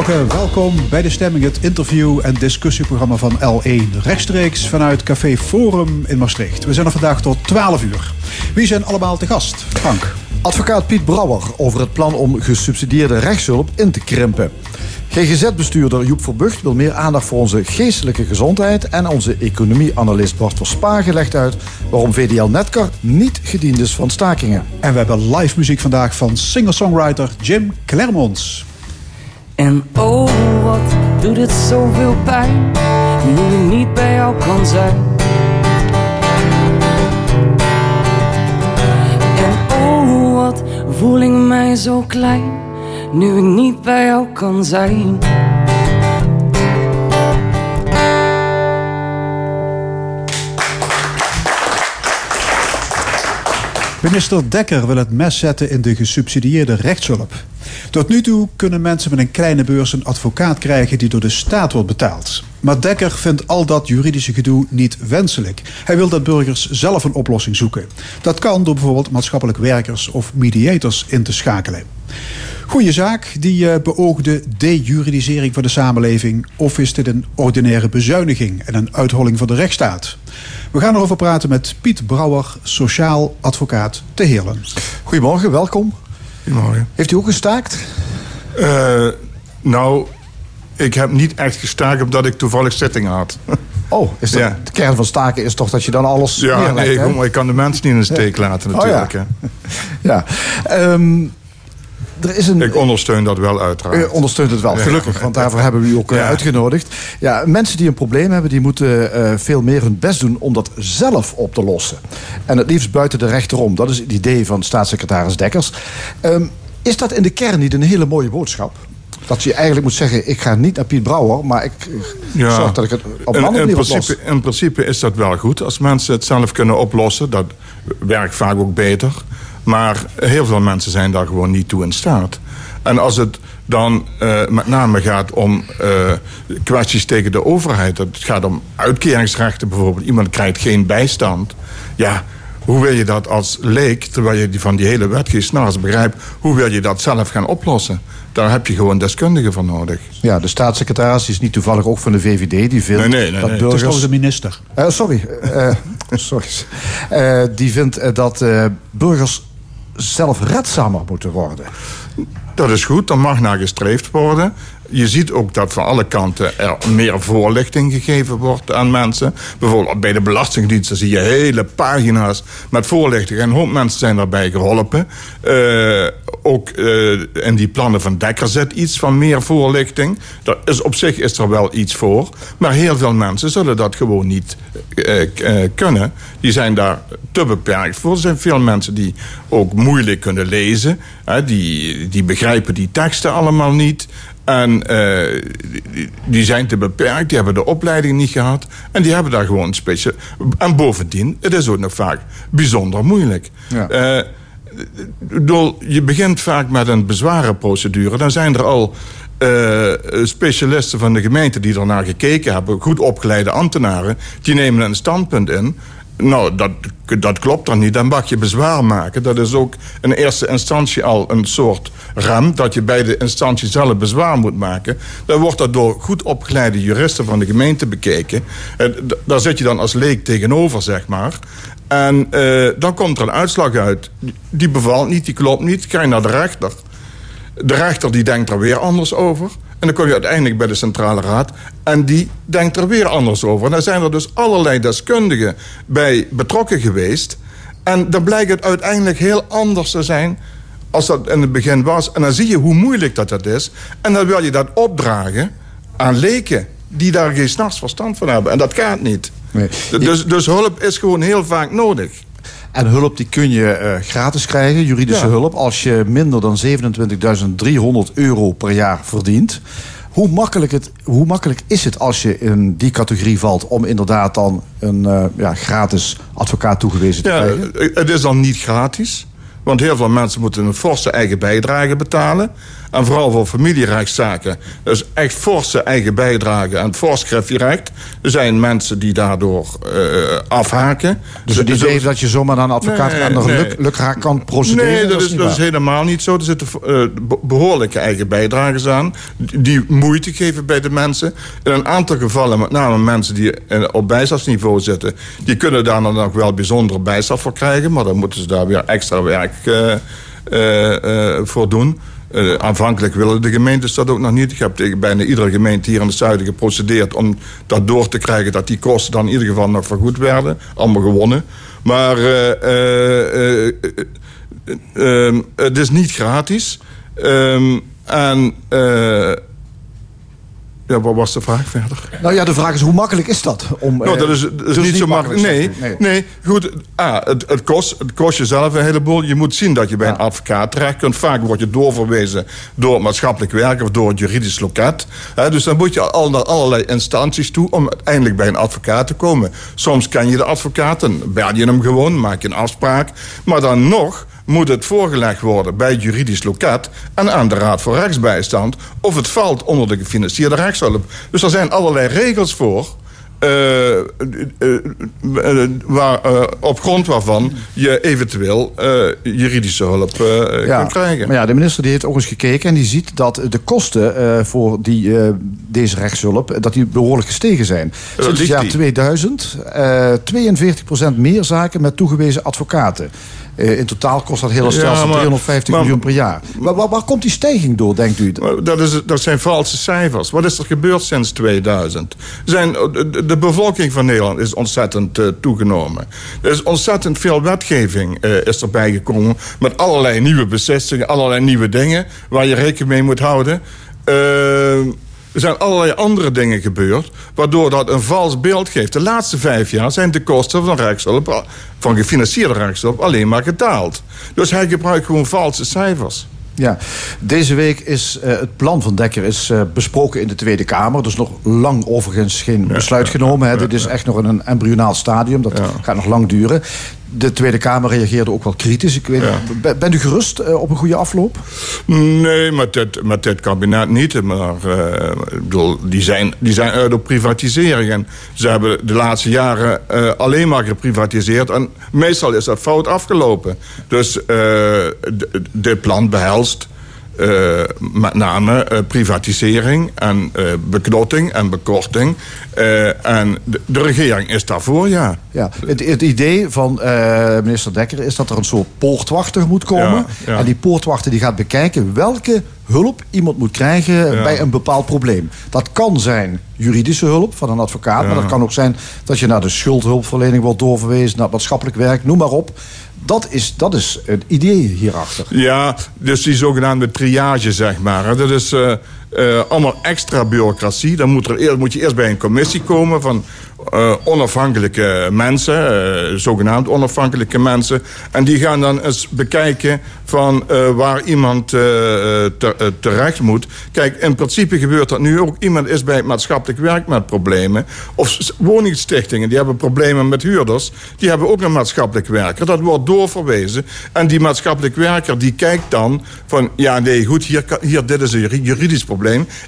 Goedemorgen, welkom bij De Stemming, het interview- en discussieprogramma van L1. Rechtstreeks vanuit Café Forum in Maastricht. We zijn er vandaag tot 12 uur. Wie zijn allemaal te gast? Frank. Advocaat Piet Brouwer over het plan om gesubsidieerde rechtshulp in te krimpen. GGZ-bestuurder Joep Verbucht wil meer aandacht voor onze geestelijke gezondheid. En onze economieanalist Bart Verspagen legt uit waarom VDL Netcar niet gediend is van stakingen. En we hebben live muziek vandaag van singer-songwriter Jim Clermonts. En oh, wat doet het zoveel pijn nu ik niet bij jou kan zijn. En oh, wat voel ik mij zo klein nu ik niet bij jou kan zijn. Minister Dekker wil het mes zetten in de gesubsidieerde rechtshulp. Tot nu toe kunnen mensen met een kleine beurs een advocaat krijgen die door de staat wordt betaald. Maar Dekker vindt al dat juridische gedoe niet wenselijk. Hij wil dat burgers zelf een oplossing zoeken. Dat kan door bijvoorbeeld maatschappelijk werkers of mediators in te schakelen. Goeie zaak, die uh, beoogde dejuridisering van de samenleving. Of is dit een ordinaire bezuiniging en een uitholling van de rechtsstaat? We gaan erover praten met Piet Brouwer, sociaal advocaat te Heerlen. Goedemorgen, welkom. Goedemorgen. Heeft u ook gestaakt? Uh, nou, ik heb niet echt gestaakt omdat ik toevallig zitting had. Oh, is dat, ja. de kern van staken is toch dat je dan alles Ja, neerlegt, nee, ik kan de mensen niet in de steek laten natuurlijk. Oh, ja. ja. Um, er is een, ik ondersteun dat wel uiteraard. U ondersteunt het wel, gelukkig, want daarvoor hebben we u ook ja. uitgenodigd. Ja, mensen die een probleem hebben, die moeten uh, veel meer hun best doen om dat zelf op te lossen. En het liefst buiten de rechter om. Dat is het idee van staatssecretaris Dekkers. Um, is dat in de kern niet een hele mooie boodschap? Dat je eigenlijk moet zeggen, ik ga niet naar Piet Brouwer, maar ik ja. zorg dat ik het op een andere manier principe, in principe is dat wel goed. Als mensen het zelf kunnen oplossen, dat werkt vaak ook beter. Maar heel veel mensen zijn daar gewoon niet toe in staat. En als het dan uh, met name gaat om uh, kwesties tegen de overheid... het gaat om uitkeringsrechten bijvoorbeeld... iemand krijgt geen bijstand... ja, hoe wil je dat als leek, terwijl je die van die hele wet geen snars begrijpt... hoe wil je dat zelf gaan oplossen? Daar heb je gewoon deskundigen voor nodig. Ja, de staatssecretaris is niet toevallig ook van de VVD. Die vindt nee, nee, nee, dat nee. burgers... Het is de minister. Uh, sorry. Uh, sorry. Uh, die vindt dat burgers zelfredzamer moeten worden. Dat is goed, daar mag naar gestreefd worden. Je ziet ook dat van alle kanten er meer voorlichting gegeven wordt aan mensen. Bijvoorbeeld bij de Belastingdiensten zie je hele pagina's met voorlichting. En hoop mensen zijn daarbij geholpen. Uh, ook uh, in die plannen van Dekker zit iets van meer voorlichting. Dat is, op zich is er wel iets voor. Maar heel veel mensen zullen dat gewoon niet uh, kunnen. Die zijn daar te beperkt voor. Er zijn veel mensen die ook moeilijk kunnen lezen. die, die begrijpen die teksten allemaal niet. En uh, die, die, zijn te beperkt, die hebben de opleiding niet gehad. En die hebben daar gewoon speciaal. En bovendien, het is ook nog vaak bijzonder moeilijk. Ja. Uh, bedoel, je begint vaak met een bezwarenprocedure. Dan zijn er al uh, specialisten van de gemeente die ernaar gekeken hebben, goed opgeleide ambtenaren, die nemen een standpunt in. Nou, dat, dat klopt dan niet. Dan mag je bezwaar maken. Dat is ook in eerste instantie al een soort rem... dat je bij de instantie zelf bezwaar moet maken. Dan wordt dat door goed opgeleide juristen van de gemeente bekeken. Daar zit je dan als leek tegenover, zeg maar. En uh, dan komt er een uitslag uit. Die bevalt niet, die klopt niet. Ga je naar de rechter. De rechter die denkt er weer anders over... En dan kom je uiteindelijk bij de Centrale Raad. En die denkt er weer anders over. En dan zijn er dus allerlei deskundigen bij betrokken geweest. En dan blijkt het uiteindelijk heel anders te zijn als dat in het begin was. En dan zie je hoe moeilijk dat, dat is. En dan wil je dat opdragen aan leken die daar geen s'nachts verstand van hebben. En dat gaat niet. Nee. Dus, dus hulp is gewoon heel vaak nodig. En hulp die kun je uh, gratis krijgen, juridische ja. hulp, als je minder dan 27.300 euro per jaar verdient. Hoe makkelijk, het, hoe makkelijk is het als je in die categorie valt om inderdaad dan een uh, ja, gratis advocaat toegewezen te ja, krijgen? Het is dan niet gratis. Want heel veel mensen moeten een forse eigen bijdrage betalen. En vooral voor familierechtszaken. Dus echt forse eigen bijdrage en fors griffierecht. Er zijn mensen die daardoor uh, afhaken. Dus het idee dat je zomaar naar een advocaat nee, aan de nee. lukraak kan procederen? Nee, dat, is, dat is, helemaal niet zo. Er zitten uh, behoorlijke eigen bijdrages aan. Die moeite geven bij de mensen. In een aantal gevallen, met name mensen die op bijstandsniveau zitten... die kunnen daar dan ook wel bijzondere bijstand voor krijgen. Maar dan moeten ze daar weer extra werk voor doen. Aanvankelijk willen de gemeentes dat ook nog niet. Ik heb tegen bijna iedere gemeente hier in het zuiden geprocedeerd... om dat door te krijgen dat die kosten dan in ieder geval nog vergoed werden. Allemaal gewonnen. Maar het is niet gratis. Ehm, en ja, wat was de vraag verder? Nou ja, de vraag is hoe makkelijk is dat? Om, nou, dat is, dat is niet, zo makkelijk. Nee, nee, nee. goed. Ah, het, het, kost, het kost jezelf een heleboel. Je moet zien dat je bij een advocaat terecht kunt. Vaak word je doorverwezen door maatschappelijk werk of door het juridisch loket. dus dan moet je al naar allerlei instanties toe om uiteindelijk bij een advocaat te komen. Soms ken je de advocaat en bel je hem gewoon, maak je een afspraak. Maar dan nog moet het voorgelegd worden bij het juridisch loket en aan de Raad voor Rechtsbijstand of het valt onder de gefinancierde rechtshulp. Dus er zijn allerlei regels voor. Uh, uh, waar, op grond waarvan je eventueel juridische hulp ja, kunt krijgen. Maar ja, de minister die heeft ook eens gekeken en die ziet dat de kosten voor die, deze rechtshulp dat die behoorlijk gestegen zijn. Sinds het jaar 2000 42% meer zaken met toegewezen advocaten. Uh, in totaal kost dat hele stelsel ja, 350 miljoen per jaar. Waar, waar, waar, komt die stijging door, denkt u? Dat, is, dat zijn valse cijfers. Wat is er gebeurd sinds 2000? Zijn, de, de bevolking van Nederland is ontzettend uh, toegenomen. Er is ontzettend veel wetgeving uh, is erbij gekomen... met allerlei nieuwe beslissingen, allerlei nieuwe dingen... waar je rekening mee moet houden... Er zijn allerlei andere dingen gebeurd... waardoor dat een vals beeld geeft. De laatste vijf jaar zijn de kosten van rechtshulp... van gefinancierde rechtshulp alleen maar gedaald. Dus hij gebruikt gewoon valse cijfers. Ja, deze week is uh, het plan van Dekker is, uh, besproken in de Tweede Kamer. Dus nog lang overigens geen besluit genomen. Hè. Dit is echt nog in een embryonaal stadium. Dat gaat nog lang duren de Tweede Kamer reageerde ook wel kritisch. Ik weet, ja. Bent u gerust uh, op een goede afloop? Nee, met dit, met dit kabinet niet. Maar uh, bedoel, die, zijn, die zijn uit op privatisering. En ze hebben de laatste jaren uh, alleen maar geprivatiseerd. En meestal is dat fout afgelopen. Dus dit plan behelst uh, met name uh, privatisering en uh, beknotting en bekorting. en de, de, regering is daarvoor, ja. ja het, het idee van minister Dekker is dat er een soort poortwachter moet komen. Ja, ja. En die poortwachter die gaat bekijken welke hulp iemand moet krijgen bij een bepaald probleem. Dat kan zijn juridische hulp van een advocaat, maar dat kan ook zijn dat je naar de schuldhulpverlening wordt doorverwezen, naar maatschappelijk werk, noem maar op. Dat is, dat is het idee hierachter. Ja, dus die zogenaamde triage, zeg maar. Dat is uh, uh, allemaal extra bureaucratie. Dan moet, er, moet je eerst bij een commissie komen van uh, onafhankelijke mensen, zogenaamd onafhankelijke mensen. En die gaan dan eens bekijken van waar iemand te, terecht moet. Kijk, in principe gebeurt dat nu ook. Iemand is bij het maatschappelijk werk met problemen. Of woningstichtingen, die hebben problemen met huurders. Die hebben ook een maatschappelijk werker. Dat wordt doorverwezen. En die maatschappelijk werker die kijkt dan van... ja, nee, goed, hier, hier dit is een juridisch probleem.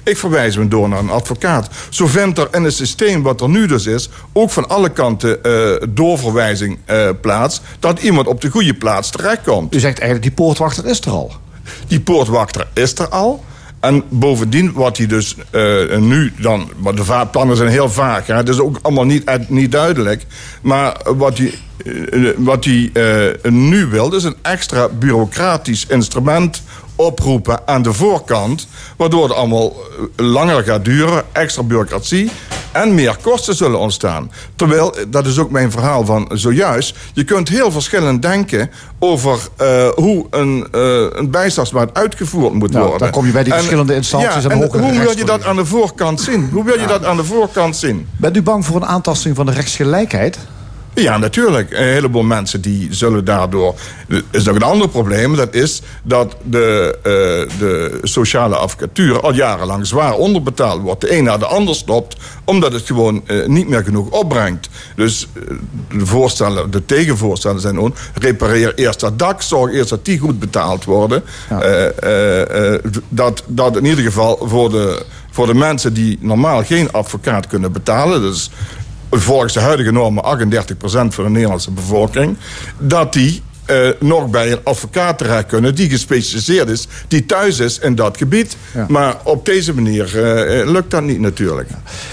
Ik verwijs hem door naar een advocaat. Zo vindt er in het systeem wat er nu dus is... ook van alle kanten uh, doorverwijzing uh, plaats... dat iemand op de goede plaats terechtkomt. U zegt eigenlijk, die poortwachter is er al. Die poortwachter is er al. En bovendien, wat hij dus uh, nu dan... Want de plannen zijn heel vaag. Hè? Het is ook allemaal niet, niet duidelijk. Maar wat hij, uh, wat hij uh, nu wil... is een extra bureaucratisch instrument oproepen aan de voorkant... waardoor het allemaal langer gaat duren, extra bureaucratie... en meer kosten zullen ontstaan. Terwijl, dat is ook mijn verhaal van zojuist... je kunt heel verschillend denken over uh, hoe een, uh, een bijstandsmaat uitgevoerd moet nou, worden. Dan kom je bij die verschillende instanties... Ja, en, en hoe wil je dat aan de voorkant zien? Hoe wil je ja. dat aan de voorkant zien? Bent u bang voor een aantasting van de rechtsgelijkheid? Ja, natuurlijk. Een heleboel mensen die zullen daardoor... Is nog een ander probleem. Dat is dat de, uh, de sociale advocatuur al jarenlang zwaar onderbetaald wordt. De een na de ander stopt, omdat het gewoon uh, niet meer genoeg opbrengt. Dus uh, de voorstellen, de tegenvoorstellen zijn ook... repareer eerst dat dak, zorg eerst dat die goed betaald worden. Ja. dat, dat in ieder geval voor de voor de mensen die normaal geen advocaat kunnen betalen... dus volgens de huidige normen 38% van de Nederlandse bevolking... dat die uh, nog bij een advocaat terecht kunnen die gespecialiseerd is, die thuis is in dat gebied. Ja. Maar op deze manier uh, lukt dat niet natuurlijk.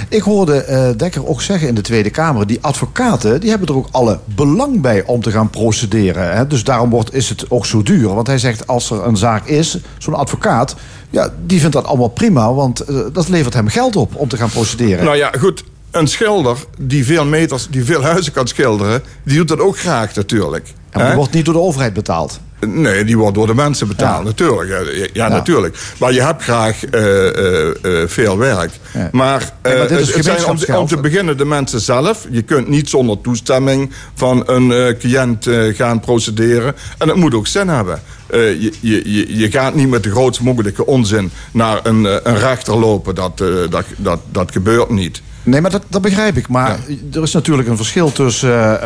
Ik hoorde uh, Dekker ook zeggen in de Tweede Kamer, die advocaten die hebben er ook alle belang bij om te gaan procederen. Hè? Dus daarom wordt, is het ook zo duur. Want hij zegt als er een zaak is, zo'n advocaat, ja, die vindt dat allemaal prima, want dat levert hem geld op om te gaan procederen. Nou ja, goed een schilder die veel meters, die veel huizen kan schilderen, die doet dat ook graag natuurlijk. En die wordt niet door de overheid betaald. Nee, die wordt door de mensen betaald, ja. natuurlijk. Ja, ja, natuurlijk. Maar je hebt graag uh, uh, uh, veel werk. Ja. Maar, maar het zijn om, om, te beginnen de mensen zelf. Je kunt niet zonder toestemming van een cliënt gaan procederen. En het moet ook zin hebben. Je, je, je, gaat niet met de grootst mogelijke onzin naar een, een rechter lopen. Dat, dat, dat, dat gebeurt niet. Nee, maar dat, dat begrijp ik. Maar er is natuurlijk een verschil tussen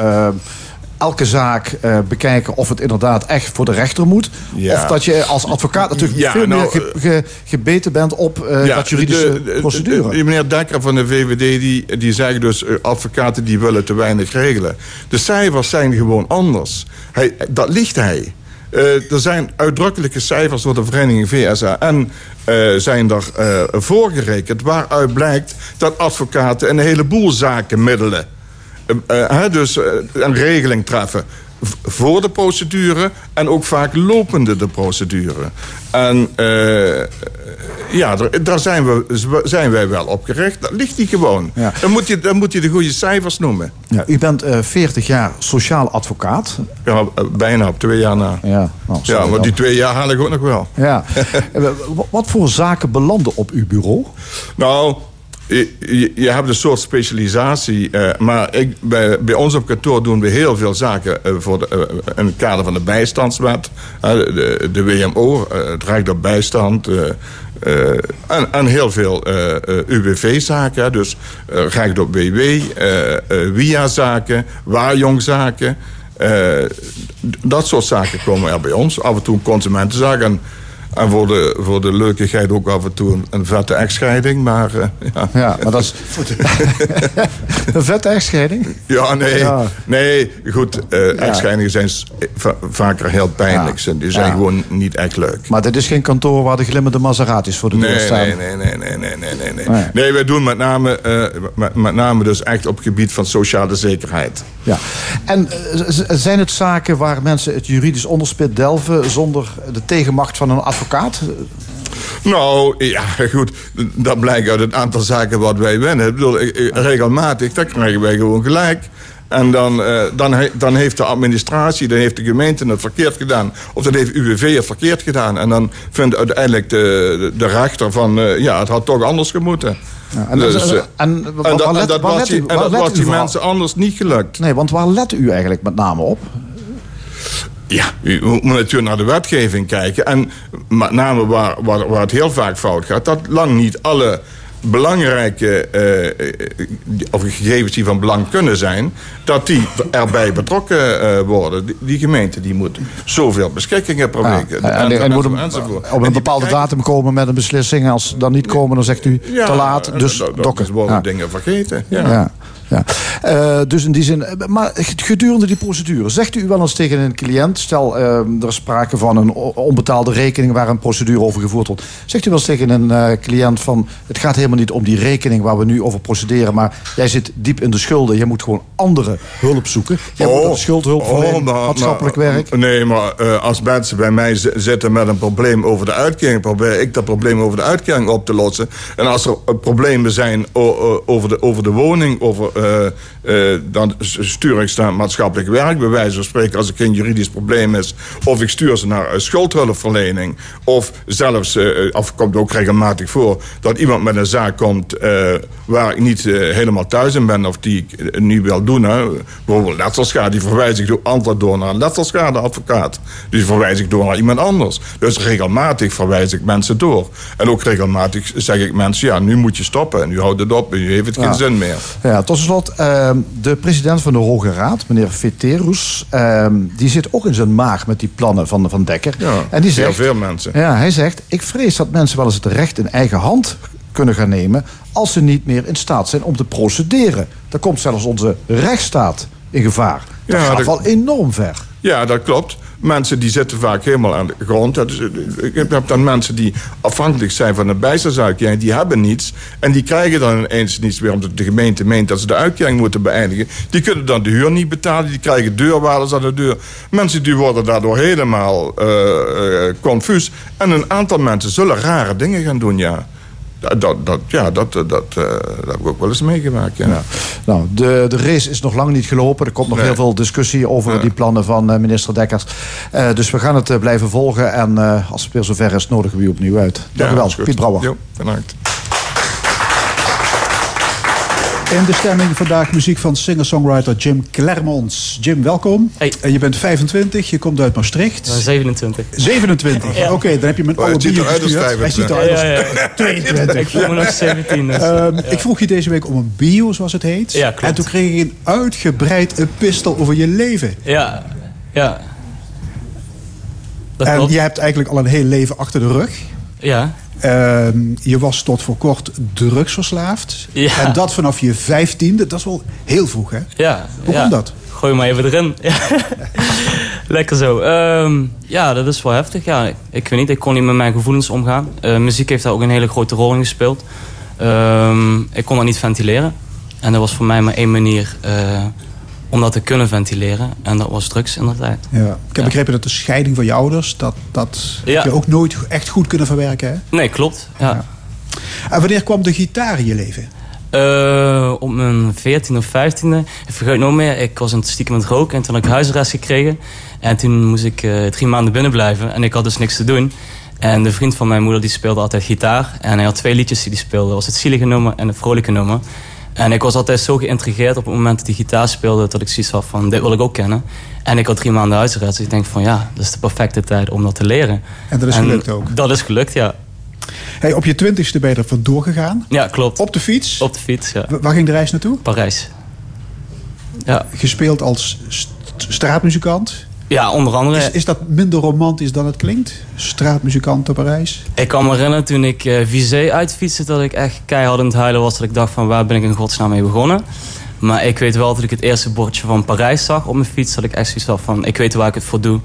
elke zaak uh, bekijken of het inderdaad echt voor de rechter moet. Ja. Of dat je als advocaat natuurlijk ja, veel nou, meer ge, ge, gebeten bent op uh, ja, dat juridische de, procedure. De, de, meneer Dekker van de VVD die, die zegt dus uh, advocaten die willen te weinig regelen. De cijfers zijn gewoon anders. Hij, dat ligt hij. Er zijn uitdrukkelijke cijfers door de vereniging VSAN uh, zijn er uh, voorgerekend... waaruit blijkt dat advocaten een heleboel zaken middelen. Uh, dus een regeling treffen voor de procedure en ook vaak lopende de procedure. En uh, ja, daar zijn, we, zijn wij wel op gericht. Dat ligt die gewoon. Ja. Dan, moet je, dan moet je de goede cijfers noemen. Ja, u bent uh, 40 jaar sociaal advocaat. Ja, bijna op twee jaar na. Ja, nou, ja maar die twee jaar haal ik ook nog wel. Ja. Wat voor zaken belanden op uw bureau? Nou, je, je, hebt een soort specialisatie. Uh, maar ik, bij, ons op kantoor doen we heel veel zaken uh, voor de, uh, in het kader van de bijstandswet. de, de WMO, het Rijk op bijstand. En, en, heel veel UWV-zaken. Dus recht op WW, WIA-zaken, waarjongzaken. dat soort zaken komen er bij ons. Af en toe consumentenzaken. En voor de, voor de leukigheid ook af en toe een, een vette echtscheiding. Maar, uh, ja. ja, maar dat is... een vette echtscheiding? Ja, nee. Ja. Nee, goed. Uh, echtscheidingen zijn vaker heel pijnlijk. Ja. Die zijn gewoon niet echt leuk. Maar dit is geen kantoor waar de glimmende Maseratis voor de deur staan? Nee, nee, nee, nee, nee, nee, nee. Nee, nee. nee wij doen met name, uh, met, met, name dus echt op het gebied van sociale zekerheid. Ja. En zijn het zaken waar mensen het juridisch onderspit delven... zonder de tegenmacht van een advocaat? Advocaat? Nou, ja, goed. Dat blijkt uit het aantal zaken wat wij winnen. Ik bedoel, regelmatig, dan krijgen wij gewoon gelijk. En dan, uh, dan, dan heeft de administratie, dan heeft de gemeente het verkeerd gedaan. Of dan heeft UWV het verkeerd gedaan. En dan vindt uiteindelijk de, de, rechter van... Uh, ja, het had toch anders gemoeten. Ja, en, dus, uh, en, en, en, dat, dat was die, dat was die mensen anders niet gelukt. Nee, want waar let u eigenlijk met name op? Ja, u moet natuurlijk naar de wetgeving kijken. En met name waar, waar, waar het heel vaak fout gaat... dat lang niet alle belangrijke uh, of gegevens die van belang kunnen zijn... dat die erbij betrokken uh, worden. Die, die, gemeente die moet zoveel beschikkingen proberen. Ja, en, en, en, moet op een bepaalde datum komen met een beslissing. Als ze dan niet komen, dan zegt u ja, te laat. Dus dokken. worden dingen vergeten. ja. Ja. Uh, dus in die zin, maar gedurende die procedure, zegt u wel eens tegen een cliënt, stel uh, er is sprake van een onbetaalde rekening waar een procedure over gevoerd wordt, zegt u wel eens tegen een uh, cliënt van het gaat helemaal niet om die rekening waar we nu over procederen, maar jij zit diep in de schulden, je moet gewoon andere hulp zoeken. Je oh, moet schuldhulp oh, verlenen, oh, maatschappelijk werk. Nee, maar als mensen bij mij zitten met een probleem over de uitkering, probeer ik dat probleem over de uitkering op te lossen. En als er problemen zijn over de, over de woning, over uh, dan stuur ik ze naar maatschappelijk werk. Bij wijze van spreken, als er geen juridisch probleem is. Of ik stuur ze naar schuldhulpverlening. Of zelfs, of komt ook regelmatig voor... dat iemand met een zaak komt eh, waar ik niet eh, helemaal thuis in ben... of die ik eh, niet wil doen. Hè. Bijvoorbeeld letselschade, die verwijs ik door, altijd door naar een letselschadeadvocaat. Die verwijs ik door naar iemand anders. Dus regelmatig verwijs ik mensen door. En ook regelmatig zeg ik mensen... ja, nu moet je stoppen en nu houdt het op en nu heeft het geen zin meer. Ja, tot slot, ehm, de president van de Hoge Raad, meneer Veterus, ehm, die zit ook in zijn maag met die plannen van, van Dekker. Ja, en die heel zegt, veel mensen. Ja, hij zegt, ik vrees dat mensen wel eens het recht in eigen hand kunnen gaan nemen als ze niet meer in staat zijn om te procederen. Dan komt zelfs onze rechtsstaat in gevaar. Dat Ja, gaat dat- wel enorm ver. Ja, dat klopt. Mensen die zitten vaak helemaal aan de grond. Is, ik heb dan mensen die afhankelijk zijn van een bijstandsuitkering. Die hebben niets. En die krijgen dan ineens niets meer. Omdat de gemeente meent dat ze de uitkering moeten beëindigen. Die kunnen dan de huur niet betalen. Die krijgen deurwaarders aan de deur. Mensen die worden daardoor helemaal eh, eh, confuus. En een aantal mensen zullen rare dingen gaan doen, ja. Dat, dat, ja, dat, dat, dat, eh, dat heb ik ook wel eens meegemaakt, ja. Ja. Nou, de, de race is nog lang niet gelopen. Er komt nog Nee. heel veel discussie over die plannen van eh, minister Dekkers. Eh, dus we gaan het eh, blijven volgen. En eh, als het weer zover is, nodigen we u opnieuw uit. Dank u wel. Piet Brouwer. Jo, bedankt. In de stemming vandaag muziek van singer-songwriter Jim Clermonts. Jim, welkom. Hey. En je bent 25, je komt uit Maastricht. 27. 27, oké, dan heb je mijn Oh, oude ziet eruit als gestuurd. Hij ziet 25. eruit als Ja, ja, ja. 22. Ik voel me nog 17. Dus. Ehm, Ik vroeg je deze week om een bio, zoals het heet. Ja, klopt. En toen kreeg ik een uitgebreid epistel over je leven. Ja, ja. Dat en klopt. je hebt eigenlijk al een heel leven achter de rug. Ja. Ehm, je was tot voor kort drugsverslaafd. Ja. En dat vanaf je vijftiende. Dat is wel heel vroeg, hè? Ja. Hoe ja. komt dat? Gooi maar even erin. Lekker zo. Ehm, ja, dat is wel heftig. Ja, ik weet niet, ik kon niet met mijn gevoelens omgaan. Eh, muziek heeft daar ook een hele grote rol in gespeeld. Ehm, ik kon dat niet ventileren. En dat was voor mij maar één manier eh, om dat te kunnen ventileren. En dat was drugs in de tijd. Ja. Ik heb Ja. begrepen dat de scheiding van je ouders... dat, dat Ja. je ook nooit echt goed kunnen verwerken, hè? Nee, klopt. Ja. En wanneer kwam de gitaar in je leven? Eh, op mijn 14 of 15e, ik vergeet nog meer, ik was in het stiekem met het roken en toen had ik huisarrest gekregen. En toen moest ik eh, drie maanden binnen blijven en ik had dus niks te doen. En de vriend van mijn moeder die speelde altijd gitaar. En hij had twee liedjes die hij speelde. Dat was het zielige nummer en het vrolijke nummer. En ik was altijd zo geïntrigeerd op het moment dat hij gitaar speelde... dat ik zoiets had van, dit wil ik ook kennen. En ik had drie maanden huisarrest. Dus ik denk van, ja, dat is de perfecte tijd om dat te leren. En dat is gelukt ook. Dat is gelukt, ja. Hey, op je twintigste ben je er vandoor gegaan. Ja, klopt. Op de fiets. Op de fiets, ja. Wa- Waar ging de reis naartoe? Parijs. Ja, Gespeeld als st- straatmuzikant. Ja onder andere... Is, is dat minder romantisch dan het klinkt? Straatmuzikant te Parijs? Ik kan me herinneren toen ik Vizé uitfietste... dat ik echt keihard aan het huilen was. Dat ik dacht van waar ben ik in godsnaam mee begonnen. Maar ik weet wel dat ik het eerste bordje van Parijs zag op mijn fiets... dat ik echt zoiets had van ik weet waar ik het voor doe.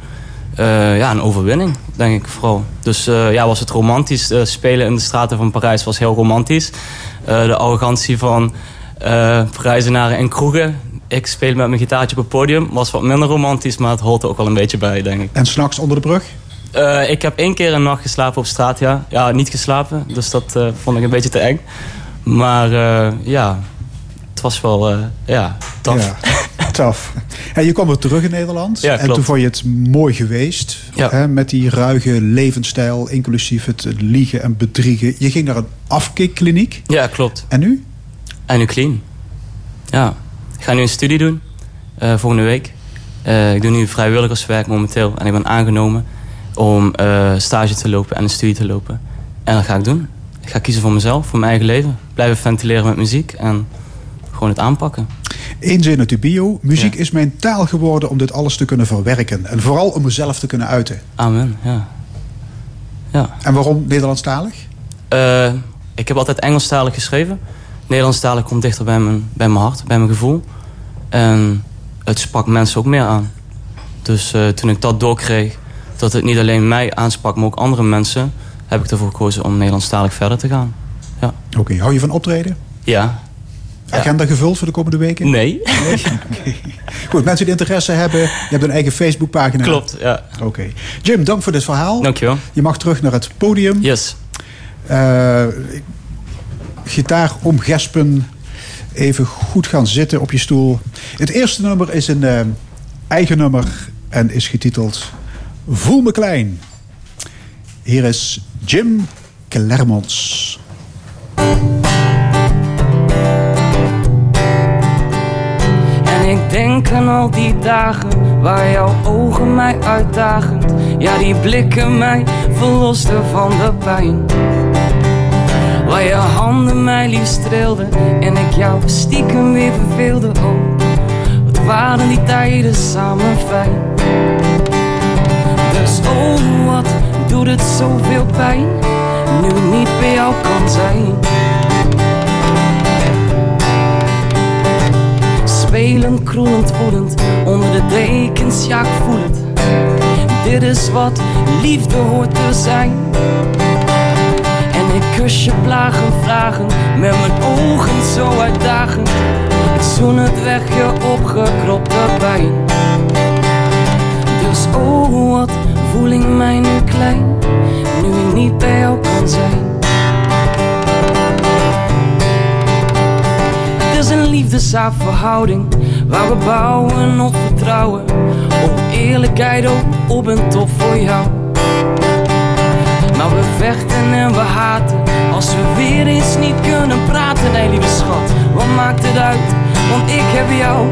Eh, ja, een overwinning, denk ik vooral. Dus eh, ja, was het romantisch. Spelen in de straten van Parijs was heel romantisch. De arrogantie van eh Parijzenaren en kroegen... Ik speel met mijn gitaartje op het podium. Was wat minder romantisch, maar het hoort er ook wel een beetje bij, denk ik. En s'nachts onder de brug? Eh, ik heb één keer een nacht geslapen op straat, ja. Ja, niet geslapen, dus dat eh, vond ik een beetje te eng. Maar eh, ja, het was wel, ja, tof. Ja, tof. En je kwam weer terug in Nederland. Ja, en toen vond je het mooi geweest. Ja. Hè, met die ruige levensstijl, inclusief het liegen en bedriegen. Je ging naar een afkikkliniek. Ja, klopt. En nu? En nu clean. Ja, ik ga nu een studie doen, eh, volgende week. Eh, ik doe nu vrijwilligerswerk momenteel en ik ben aangenomen om eh, stage te lopen en een studie te lopen. En dat ga ik doen. Ik ga kiezen voor mezelf, voor mijn eigen leven. Blijven ventileren met muziek en gewoon het aanpakken. Eén zin uit de bio. Muziek Ja. is mijn taal geworden om dit alles te kunnen verwerken. En vooral om mezelf te kunnen uiten. Amen, ja. Ja. En waarom Nederlandstalig? Ik heb altijd Engelstalig geschreven. Nederlandstalig komt dichter bij mijn, bij mijn hart, bij mijn gevoel. En het sprak mensen ook meer aan. Dus eh, toen ik dat doorkreeg, dat het niet alleen mij aansprak, maar ook andere mensen... heb ik ervoor gekozen om Nederlandstalig verder te gaan. Ja. Oké, hou je van optreden? Ja. Agenda gevuld voor de komende weken? Nee. Goed, mensen die interesse hebben, je hebt een eigen Facebookpagina. Klopt, ja. Oké. Jim, dank voor dit verhaal. Dankjewel. Je mag terug naar het podium. Yes. Eh, gitaar omgespen. Even goed gaan zitten op je stoel. Het eerste nummer is een uh, eigen nummer en is getiteld Voel me klein. Hier is Jim Clermonts. En ik denk aan al die dagen waar jouw ogen mij uitdagen. Ja, die blikken mij verlosten van de pijn. Waar je handen mij lief streelden en ik jou stiekem weer verveelde. Oh, wat waren die tijden samen fijn. Dus oh, wat doet het zoveel pijn, nu niet bij jou kan zijn. Spelend, kroelend, woedend, onder de dekens, ja ik voel het. Dit is wat liefde hoort te zijn. Ik kus je plagen, vragen, met mijn ogen zo uitdagend. Ik zoen het weg, je opgekropte pijn. Dus oh, wat voel ik mij nu klein, nu ik niet bij jou kan zijn. Het is een liefdeszaakverhouding, waar we bouwen op vertrouwen. Op eerlijkheid, ook op en top voor jou. We vechten en we haten. Als we weer eens niet kunnen praten. Nee lieve schat, wat maakt het uit? Want ik heb jou.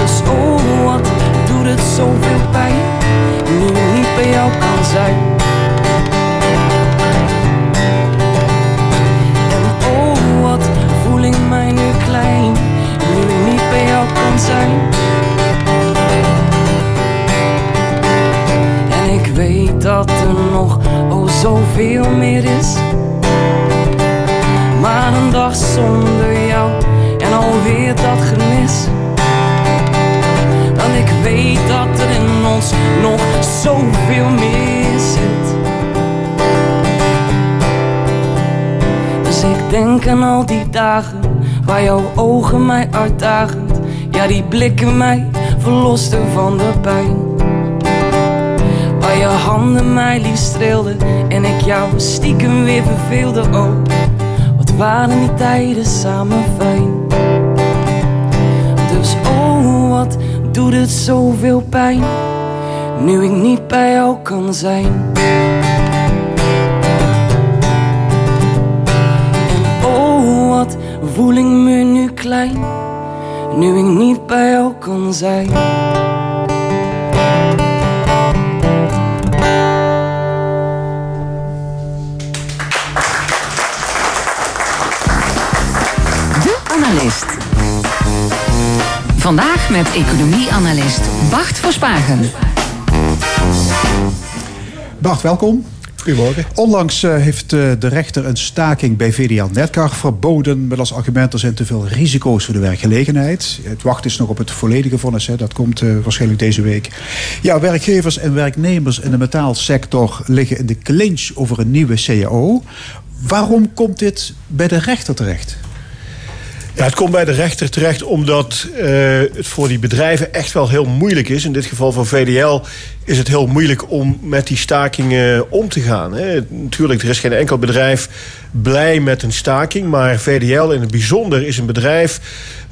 Dus oh wat doet het zoveel pijn? Nu ik niet bij jou kan zijn. En oh wat voel ik mij nu klein? Nu ik niet bij jou kan zijn zoveel meer is. Maar een dag zonder jou en alweer dat gemis. Dan ik weet dat er in ons nog zoveel meer zit. Dus ik denk aan al die dagen waar jouw ogen mij uitdagend Ja die blikken mij verlosten van de pijn Waar je handen mij lief streelden En ik jou stiekem weer verveelde Oh, wat waren die tijden samen fijn. Dus oh, wat doet het zoveel pijn Nu ik niet bij jou kan zijn. En oh, wat voel ik me nu klein Nu ik niet bij jou kan zijn Vandaag met economie-analyst Bart Verspagen. Bart, welkom. Goedemorgen. Onlangs eh, heeft eh, de rechter een staking bij VDL Netcar verboden... met als argument er zijn te veel risico's voor de werkgelegenheid. Het wacht is nog op het volledige vonnis, hè. dat komt eh, waarschijnlijk deze week. Ja, werkgevers en werknemers in de metaalsector liggen in de clinch over een nieuwe CAO. Waarom komt dit bij de rechter terecht? Ja, het komt bij de rechter terecht omdat uh, het voor die bedrijven echt wel heel moeilijk is. In dit geval voor VDL is het heel moeilijk om met die stakingen om te gaan. Hè. Natuurlijk, er is geen enkel bedrijf blij met een staking. Maar VDL in het bijzonder is een bedrijf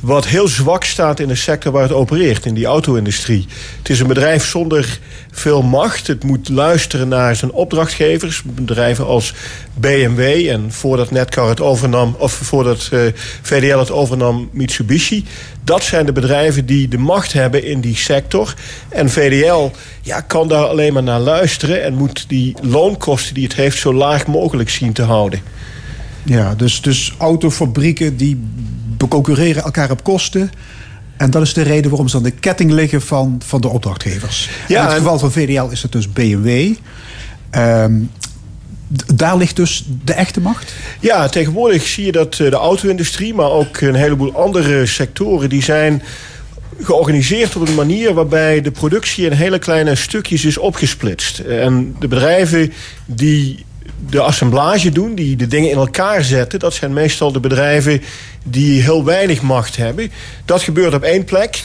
wat heel zwak staat in de sector waar het opereert, in die auto-industrie. Het is een bedrijf zonder veel macht. Het moet luisteren naar zijn opdrachtgevers, bedrijven als BMW en voordat Netcar het overnam, of voordat uh, VDL het overnam, Mitsubishi. Dat zijn de bedrijven die de macht hebben in die sector. En VDL ja, kan daar alleen maar naar luisteren en moet die loonkosten die het heeft zo laag mogelijk zien te houden. Ja, dus, dus autofabrieken die concurreren elkaar op kosten. En dat is de reden waarom ze aan de ketting liggen van, van de opdrachtgevers. Ja, in het geval van VDL is het dus BMW. Um, daar ligt dus de echte macht? Ja, tegenwoordig zie je dat de auto-industrie, maar ook een heleboel andere sectoren, die zijn georganiseerd op een manier waarbij de productie in hele kleine stukjes is opgesplitst. En de bedrijven die de assemblage doen, die de dingen in elkaar zetten, dat zijn meestal de bedrijven die heel weinig macht hebben. Dat gebeurt op één plek.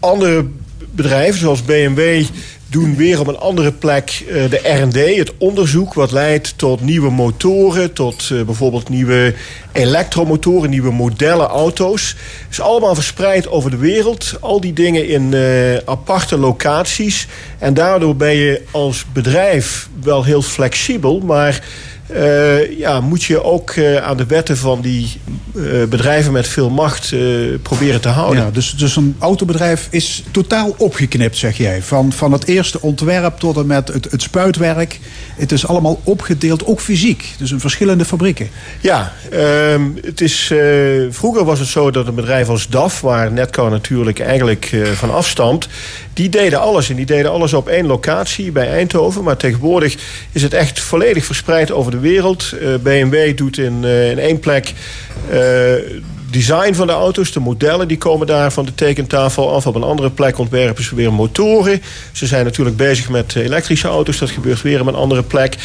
Andere bedrijven, zoals BMW, doen weer op een andere plek uh, de R&D, het onderzoek wat leidt tot nieuwe motoren, tot uh, bijvoorbeeld nieuwe elektromotoren, nieuwe modellen auto's. Is allemaal verspreid over de wereld, al die dingen in uh, aparte locaties. En daardoor ben je als bedrijf wel heel flexibel, maar uh, ja, moet je ook uh, aan de wetten van die uh, bedrijven met veel macht proberen te houden. Ja, dus, dus een autobedrijf is totaal opgeknipt, zeg jij. Van, van het eerste ontwerp tot en met het, het spuitwerk. Het is allemaal opgedeeld, ook fysiek. Dus in verschillende fabrieken. Ja, ehm, het is, vroeger was het zo dat een bedrijf als DAF, waar Netcar natuurlijk eigenlijk van afstamt, die deden alles. En die deden alles op één locatie bij Eindhoven. Maar tegenwoordig is het echt volledig verspreid over de wereld. Eh, BMW doet in, uh, in één plek uh, design van de auto's, de modellen, die komen daar van de tekentafel af. Op een andere plek ontwerpen ze weer motoren. Ze zijn natuurlijk bezig met elektrische auto's. Dat gebeurt weer op een andere plek.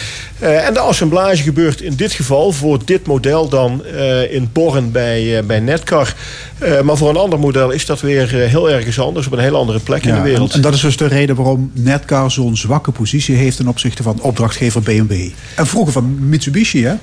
Uh, en de assemblage gebeurt in dit geval voor dit model dan uh, in Born bij, uh, bij Netcar. maar voor een ander model is dat weer heel ergens anders. Op een heel andere plek ja, in de wereld. En, en, dat is dus de reden waarom Netcar zo'n zwakke positie heeft... ten opzichte van opdrachtgever BMW. En vroeger van Mitsubishi, hè?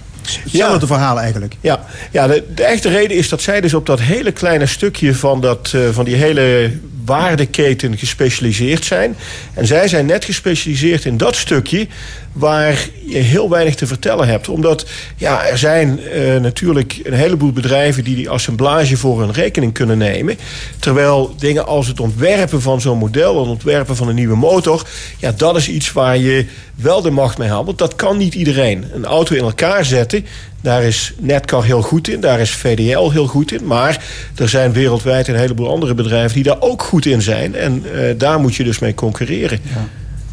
Hetzelfde ja. verhaal eigenlijk. Ja, ja de, de, echte reden is dat zij dus op dat hele kleine stukje van, dat, uh, van die hele waardeketen gespecialiseerd zijn. En zij zijn net gespecialiseerd in dat stukje waar je heel weinig te vertellen hebt. Omdat ja, er zijn uh, natuurlijk een heleboel bedrijven die die assemblage voor hun rekening kunnen nemen. Terwijl dingen als het ontwerpen van zo'n model, het ontwerpen van een nieuwe motor, ja, dat is iets waar je wel de macht mee haalt. Want dat kan niet iedereen. Een auto in elkaar zetten, daar is Netcar heel goed in, daar is VDL heel goed in. Maar er zijn wereldwijd een heleboel andere bedrijven die daar ook goed in zijn. En uh, daar moet je dus mee concurreren. Ja.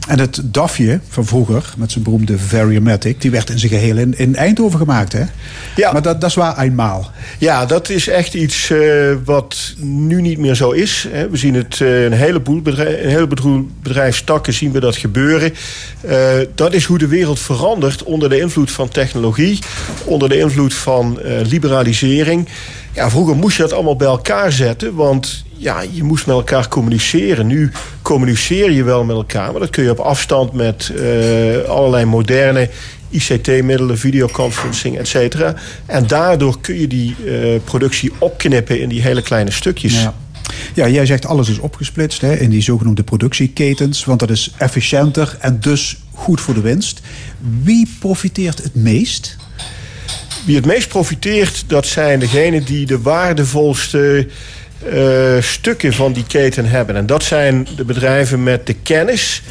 En het DAFje van vroeger, met zijn beroemde Variomatic... die werd in zijn geheel in, in Eindhoven gemaakt, hè? Ja. Maar dat, dat is waar eenmaal. Ja, dat is echt iets uh, wat nu niet meer zo is. Hè. We zien het uh, een heleboel, bedrijf, een heleboel bedrijfstakken zien we dat gebeuren. Uh, dat is hoe de wereld verandert onder de invloed van technologie... onder de invloed van liberalisering... Ja, vroeger moest je dat allemaal bij elkaar zetten, want ja, je moest met elkaar communiceren. Nu communiceer je wel met elkaar, maar dat kun je op afstand met uh, allerlei moderne ICT-middelen, videoconferencing, et cetera. En daardoor kun je die uh, productie opknippen in die hele kleine stukjes. Ja. Ja, jij zegt alles is opgesplitst hè, in die zogenoemde productieketens, want dat is efficiënter en dus goed voor de winst. Wie profiteert het meest? Wie het meest profiteert, dat zijn degenen die de waardevolste uh, stukken van die keten hebben. En dat zijn de bedrijven met de kennis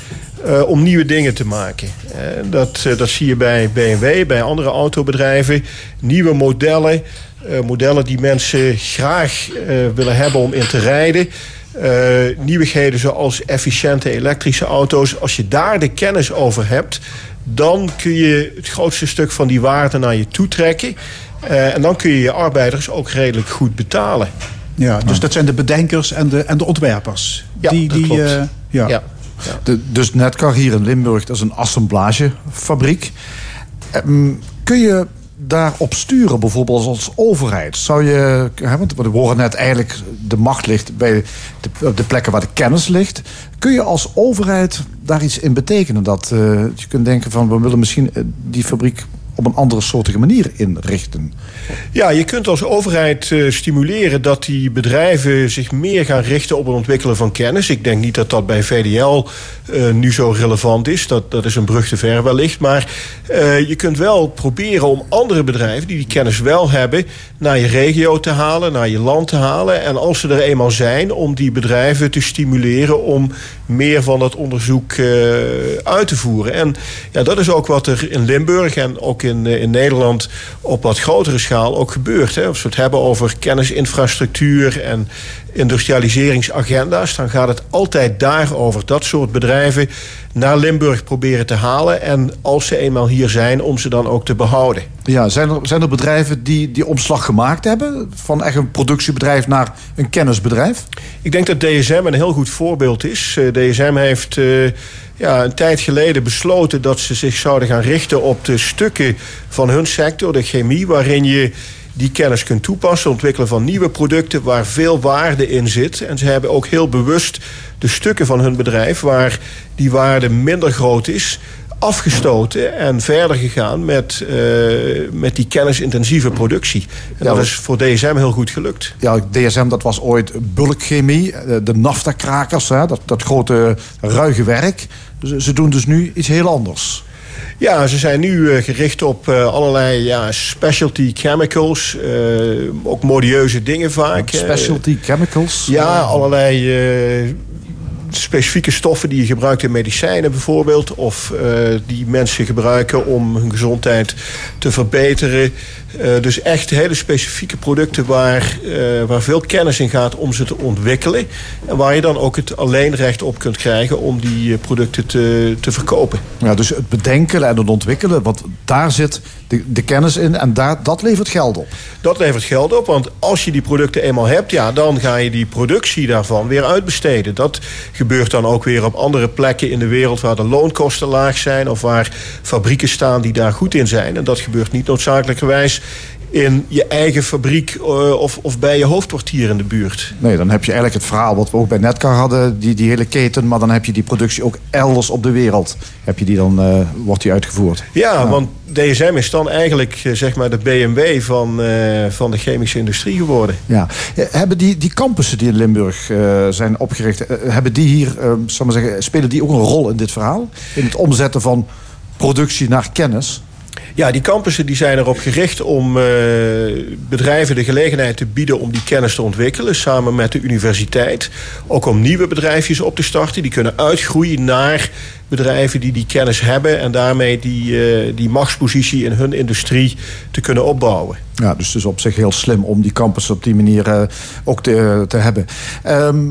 uh, om nieuwe dingen te maken. Uh, dat, dat zie je bij BMW, bij andere autobedrijven. Nieuwe modellen, modellen die mensen graag willen hebben om in te rijden. nieuwigheden zoals efficiënte elektrische auto's. Als je daar de kennis over hebt, dan kun je het grootste stuk van die waarde naar je toe trekken. en dan kun je je arbeiders ook redelijk goed betalen. Ja, dus dat zijn de bedenkers en de, en de ontwerpers. Ja, die, die, uh, ja. ja. ja. De, dus Netcar hier in Limburg, dat is een assemblagefabriek. Um, kun je daarop sturen, bijvoorbeeld als overheid? Zou je, hè, want we horen net eigenlijk, de macht ligt bij de, de, plekken waar de kennis ligt. Kun je als overheid daar iets in betekenen? Dat uh, je kunt denken van, we willen misschien die fabriek op een andere soortige manier inrichten? Ja, je kunt als overheid uh, stimuleren dat die bedrijven zich meer gaan richten op het ontwikkelen van kennis. Ik denk niet dat dat bij VDL uh, nu zo relevant is. Dat, dat is een brug te ver wellicht. Maar uh, je kunt wel proberen om andere bedrijven die die kennis wel hebben... naar je regio te halen, naar je land te halen. En als ze er eenmaal zijn, om die bedrijven te stimuleren... om meer van dat onderzoek uit te voeren. En ja, dat is ook wat er in Limburg en ook in, in Nederland op wat grotere schaal ook gebeurt. Hè. Als we het hebben over kennisinfrastructuur en industrialiseringsagenda's... dan gaat het altijd daarover. Dat soort bedrijven naar Limburg proberen te halen... en als ze eenmaal hier zijn, om ze dan ook te behouden. Ja, zijn er, zijn er bedrijven die die omslag gemaakt hebben... van echt een productiebedrijf naar een kennisbedrijf? Ik denk dat DSM een heel goed voorbeeld is. Uh, DSM heeft... Uh, ja, een tijd geleden besloten dat ze zich zouden gaan richten op de stukken van hun sector, de chemie, waarin je die kennis kunt toepassen, ontwikkelen van nieuwe producten waar veel waarde in zit. En ze hebben ook heel bewust de stukken van hun bedrijf waar die waarde minder groot is, afgestoten en verder gegaan met, uh, met die kennisintensieve productie. En ja, dat is voor DSM heel goed gelukt. Ja, DSM dat was ooit bulkchemie, de naftakrakers, dat, dat grote ruige werk. Ze, ze doen dus nu iets heel anders. Ja, ze zijn nu eh, gericht op eh, allerlei ja, specialty chemicals. eh, ook modieuze dingen vaak. Specialty chemicals. Ja, allerlei eh, specifieke stoffen die je gebruikt in medicijnen bijvoorbeeld. Of eh, die mensen gebruiken om hun gezondheid te verbeteren. Eh, dus echt hele specifieke producten waar, eh, waar veel kennis in gaat om ze te ontwikkelen. En waar je dan ook het alleenrecht op kunt krijgen om die producten te, te verkopen. Ja, dus het bedenken en het ontwikkelen, want daar zit de, kennis in en daar, dat levert geld op. Dat levert geld op, want als je die producten eenmaal hebt... Ja, dan ga je die productie daarvan weer uitbesteden. Dat gebeurt dan ook weer op andere plekken in de wereld... waar de loonkosten laag zijn of waar fabrieken staan die daar goed in zijn. En dat gebeurt niet noodzakelijkerwijs in je eigen fabriek eh, of, of bij je hoofdkwartier in de buurt. Nee, dan heb je eigenlijk het verhaal wat we ook bij Netcar hadden, die, die hele keten, maar dan heb je die productie ook elders op de wereld. Heb je die dan, eh, wordt die uitgevoerd. Ja, want DSM is dan eigenlijk eh, zeg maar de BMW van, van de chemische industrie geworden. Ja. Hebben die, die campussen die in Limburg zijn opgericht, hebben die hier, zal maar zeggen, spelen die ook een rol in dit verhaal? In het omzetten van productie naar kennis? Ja, die campussen die zijn erop gericht om eh, bedrijven de gelegenheid te bieden om die kennis te ontwikkelen, samen met de universiteit. Ook om nieuwe bedrijfjes op te starten. Die kunnen uitgroeien naar bedrijven die die kennis hebben en daarmee die, eh, die machtspositie in hun industrie te kunnen opbouwen. Ja, dus het is op zich heel slim om die campus op die manier eh, ook te, te hebben. Ehm,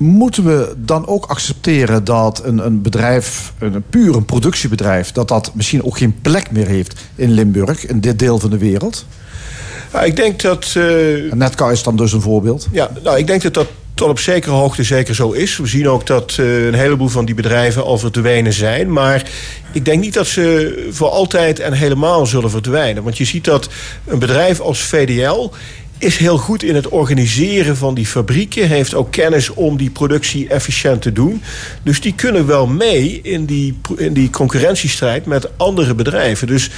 moeten we dan ook accepteren dat een, een bedrijf, een, puur een productiebedrijf, dat dat misschien ook geen plek meer heeft in Limburg, in dit deel van de wereld? Ja, ik denk dat. eh, En Netcar is dan dus een voorbeeld. Ja, nou, ik denk dat dat tot op zekere hoogte zeker zo is. We zien ook dat eh, een heleboel van die bedrijven al verdwenen zijn. Maar ik denk niet dat ze voor altijd en helemaal zullen verdwijnen. Want je ziet dat een bedrijf als VDL is heel goed in het organiseren van die fabrieken. Heeft ook kennis om die productie efficiënt te doen. Dus die kunnen wel mee in die, in die concurrentiestrijd met andere bedrijven. Dus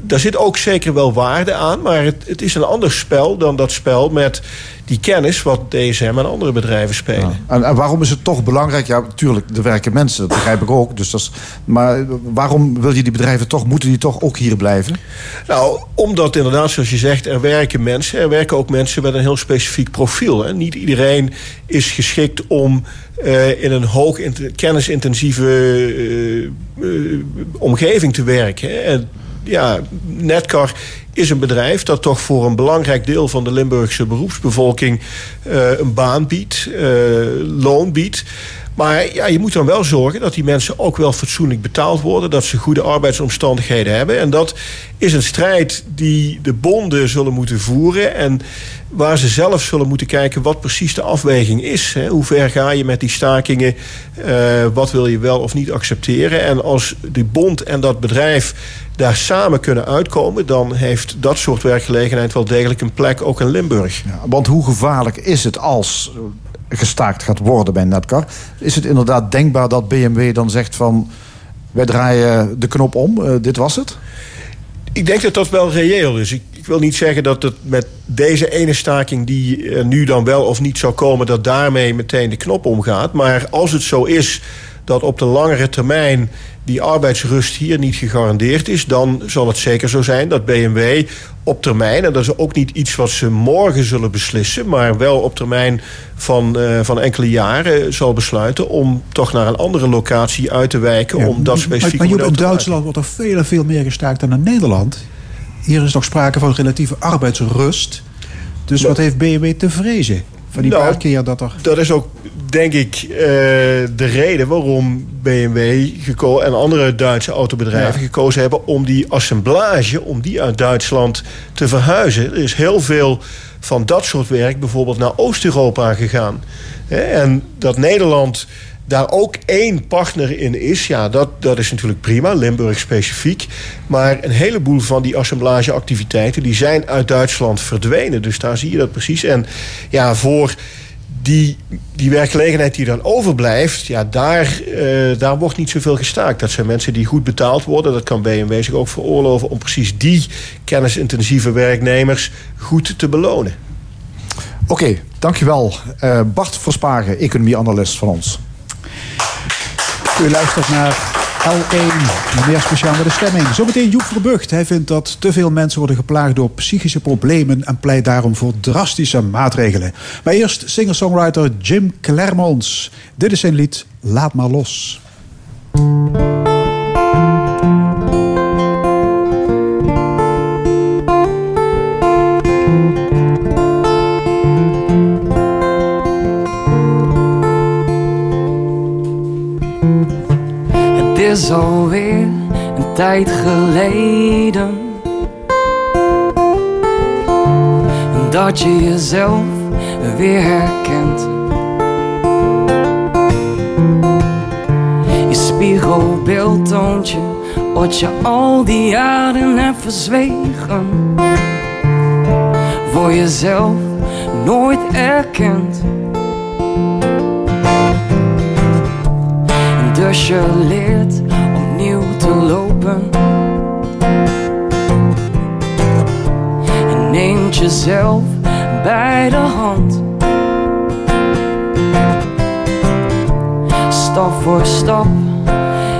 daar zit ook zeker wel waarde aan. Maar het, het is een ander spel dan dat spel met die kennis wat DSM en andere bedrijven spelen. En, en waarom is het toch belangrijk? Ja, natuurlijk, er werken mensen, dat begrijp ik ook. Dus dat is, maar waarom wil je die bedrijven toch, moeten die toch ook hier blijven? Nou, omdat inderdaad, zoals je zegt, er werken mensen. Er werken ook mensen met een heel specifiek profiel. Hè. Niet iedereen is geschikt om eh, in een hoog int- kennisintensieve eh, eh, omgeving te werken. hè. En ja, Netcar is een bedrijf dat toch voor een belangrijk deel van de Limburgse beroepsbevolking eh, een baan biedt, eh, loon biedt. Maar ja, je moet dan wel zorgen dat die mensen ook wel fatsoenlijk betaald worden. Dat ze goede arbeidsomstandigheden hebben. En dat is een strijd die de bonden zullen moeten voeren. En waar ze zelf zullen moeten kijken wat precies de afweging is. Hè. Hoe ver ga je met die stakingen? Eh, wat wil je wel of niet accepteren? En als die bond en dat bedrijf daar samen kunnen uitkomen... dan heeft dat soort werkgelegenheid wel degelijk een plek ook in Limburg. Want hoe gevaarlijk is het als gestaakt gaat worden bij Netcar? Is het inderdaad denkbaar dat BMW dan zegt van... wij draaien de knop om, eh, dit was het? Ik denk dat dat wel reëel is. Ik, ik wil niet zeggen dat het met deze ene staking die er nu dan wel of niet zou komen, dat daarmee meteen de knop omgaat. Maar als het zo is dat op de langere termijn die arbeidsrust hier niet gegarandeerd is, dan zal het zeker zo zijn dat BMW op termijn, en dat is ook niet iets wat ze morgen zullen beslissen, maar wel op termijn van, eh, van enkele jaren zal besluiten om toch naar een andere locatie uit te wijken om dat specifieke Maar, in Duitsland wordt er veel en veel meer gestaakt dan in Nederland. Hier is nog sprake van relatieve arbeidsrust. Dus wat heeft BMW te vrezen? Van die Nou, paar keer dat er... Dat is ook, denk ik, eh, de reden waarom BMW en andere Duitse autobedrijven gekozen hebben om die assemblage, om die uit Duitsland te verhuizen. Er is heel veel van dat soort werk bijvoorbeeld naar Oost-Europa gegaan. En dat Nederland daar ook één partner in is, ja, dat, dat is natuurlijk prima, Limburg specifiek. Maar een heleboel van die assemblageactiviteiten die zijn uit Duitsland verdwenen. Dus daar zie je dat precies. En ja, voor die, die werkgelegenheid die dan overblijft, ja, daar, eh, daar wordt niet zoveel gestaakt. Dat zijn mensen die goed betaald worden. Dat kan BMW zich ook veroorloven om precies die kennisintensieve werknemers goed te belonen. Oké, dankjewel. Eh Bart Verspagen, economieanalist van ons. U luistert naar L1. Meer speciaal met de stemming. Zometeen Joep Verbucht. Hij vindt dat te veel mensen worden geplaagd door psychische problemen en pleit daarom voor drastische maatregelen. Maar eerst singer-songwriter Jim Clermons. Dit is zijn lied Laat maar los. Is alweer een tijd geleden. Dat je jezelf weer herkent. Je spiegelbeeld toont je Wat je al die jaren hebt verzwegen. Voor jezelf nooit erkend. Dus je leert neemt jezelf bij de hand. Stap voor stap.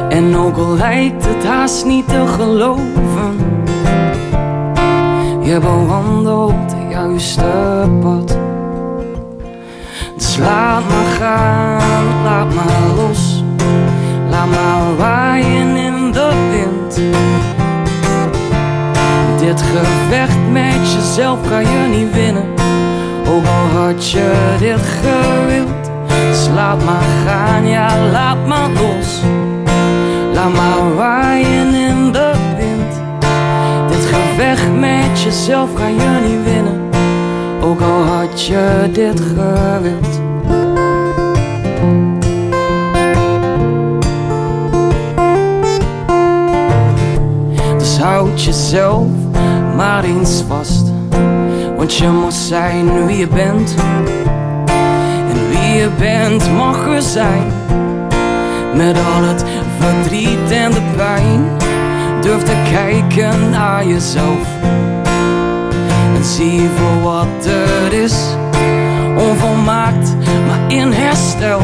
En ook al lijkt het haast niet te geloven. Je bewandelt het juiste pad. Dus laat maar gaan, laat maar los. Laat maar waaien in Dit gevecht met jezelf kan je niet winnen. Ook al had je dit gewild. Dus laat maar gaan, ja laat maar los. Laat maar waaien in de wind. Dit gevecht met jezelf kan je niet winnen. Ook al had je dit gewild. Dus houd jezelf maar eens vast. Want je mag zijn wie je bent. En wie je bent mag er zijn. Met al het verdriet en de pijn. Durf te kijken naar jezelf. En zie voor wat het is. Onvolmaakt, maar in herstel.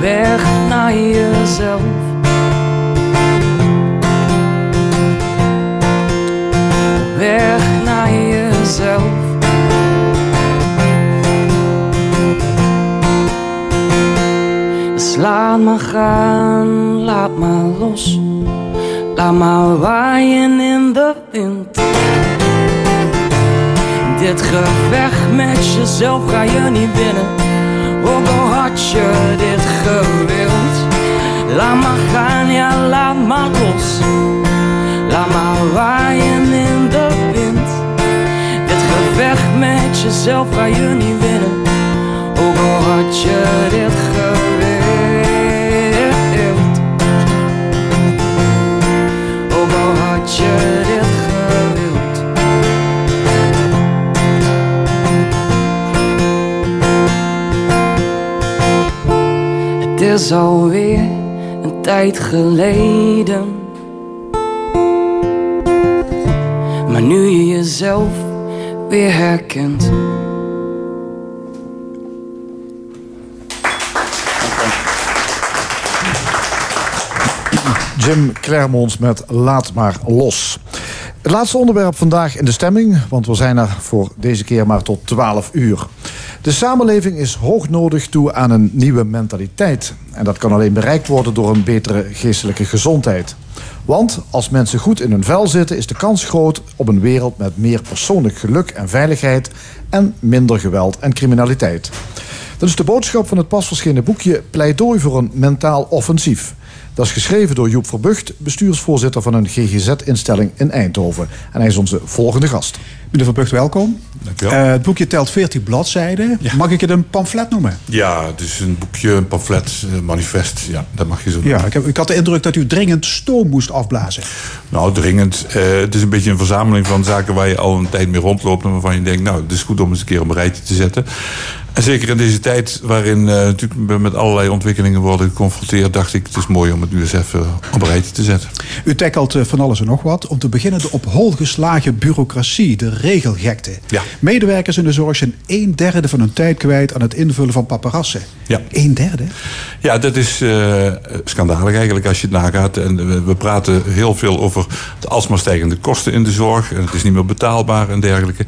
Weg naar jezelf. Weg naar jezelf. Dus laat maar gaan, laat maar los. Laat maar waaien in de wind. Dit gevecht met jezelf ga je niet winnen. Ook al had je dit gewild. Laat maar gaan, ja laat maar los. Laat maar waaien in jezelf ga je niet winnen. Ook al had je dit gewild. Ook al had je dit gewild. Het is alweer een tijd geleden. Maar nu je jezelf weer herkent. Jim Clermons met Laat maar los. Het laatste onderwerp vandaag in de stemming, want we zijn er voor deze keer maar tot 12 uur. De samenleving is hoog nodig toe aan een nieuwe mentaliteit. En dat kan alleen bereikt worden door een betere geestelijke gezondheid. Want als mensen goed in hun vel zitten, is de kans groot op een wereld met meer persoonlijk geluk en veiligheid en minder geweld en criminaliteit. Dat is de boodschap van het pas verschenen boekje Pleidooi voor een mentaal offensief. Dat is geschreven door Joep Verbucht, bestuursvoorzitter van een GGZ-instelling in Eindhoven. En hij is onze volgende gast. Meneer Verbucht, welkom. Dank u wel. Eh, het boekje telt 14 bladzijden. Mag ik het een pamflet noemen? Ja, het is een boekje, een pamflet, een manifest. Ja, dat mag je zo noemen. Ja, ik, heb, ik had de indruk dat u dringend stoom moest afblazen. Nou, dringend. Eh, het is een beetje een verzameling van zaken waar je al een tijd mee rondloopt... en waarvan je denkt, nou, het is goed om eens een keer op een rijtje te zetten. En zeker in deze tijd waarin uh, natuurlijk met allerlei ontwikkelingen worden geconfronteerd, dacht ik het is mooi om het nu eens even op een rijtje te zetten. U tackelt van alles en nog wat. Om te beginnen de op hol geslagen bureaucratie, de regelgekte. Ja. Medewerkers in de zorg zijn een derde van hun tijd kwijt aan het invullen van paparassen. Ja. Een derde? Ja, dat is uh, schandalig eigenlijk als je het nagaat. En we praten heel veel over de alsmaar stijgende kosten in de zorg. En het is niet meer betaalbaar en dergelijke.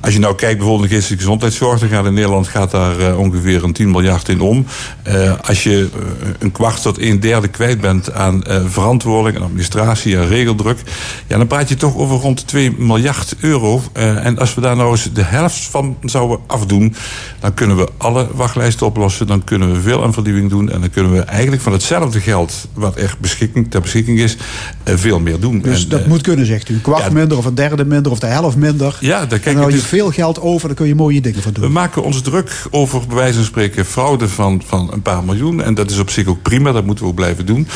Als je nou kijkt bijvoorbeeld naar geestelijke gezondheidszorg, dan gaat in Nederland gaat daar uh, ongeveer een 10 miljard in om. Uh, als je uh, een kwart tot een derde kwijt bent aan verantwoording en administratie en regeldruk, ja, dan praat je toch over rond de 2 miljard euro. en als we daar nou eens de helft van zouden afdoen, dan kunnen we alle wachtlijsten oplossen, dan kunnen we veel aan vernieuwing doen en dan kunnen we eigenlijk van hetzelfde geld wat er beschikking, ter beschikking is, veel meer doen. Dus en, dat moet kunnen, zegt u. Een kwart ja, minder of een derde minder of de helft minder. Ja, kijk en dan hou je is, veel geld over, dan kun je mooie dingen van doen. We maken ons druk over, bij wijze van spreken, fraude van, van een paar miljoen. En dat is op zich ook prima, dat moeten we ook blijven doen.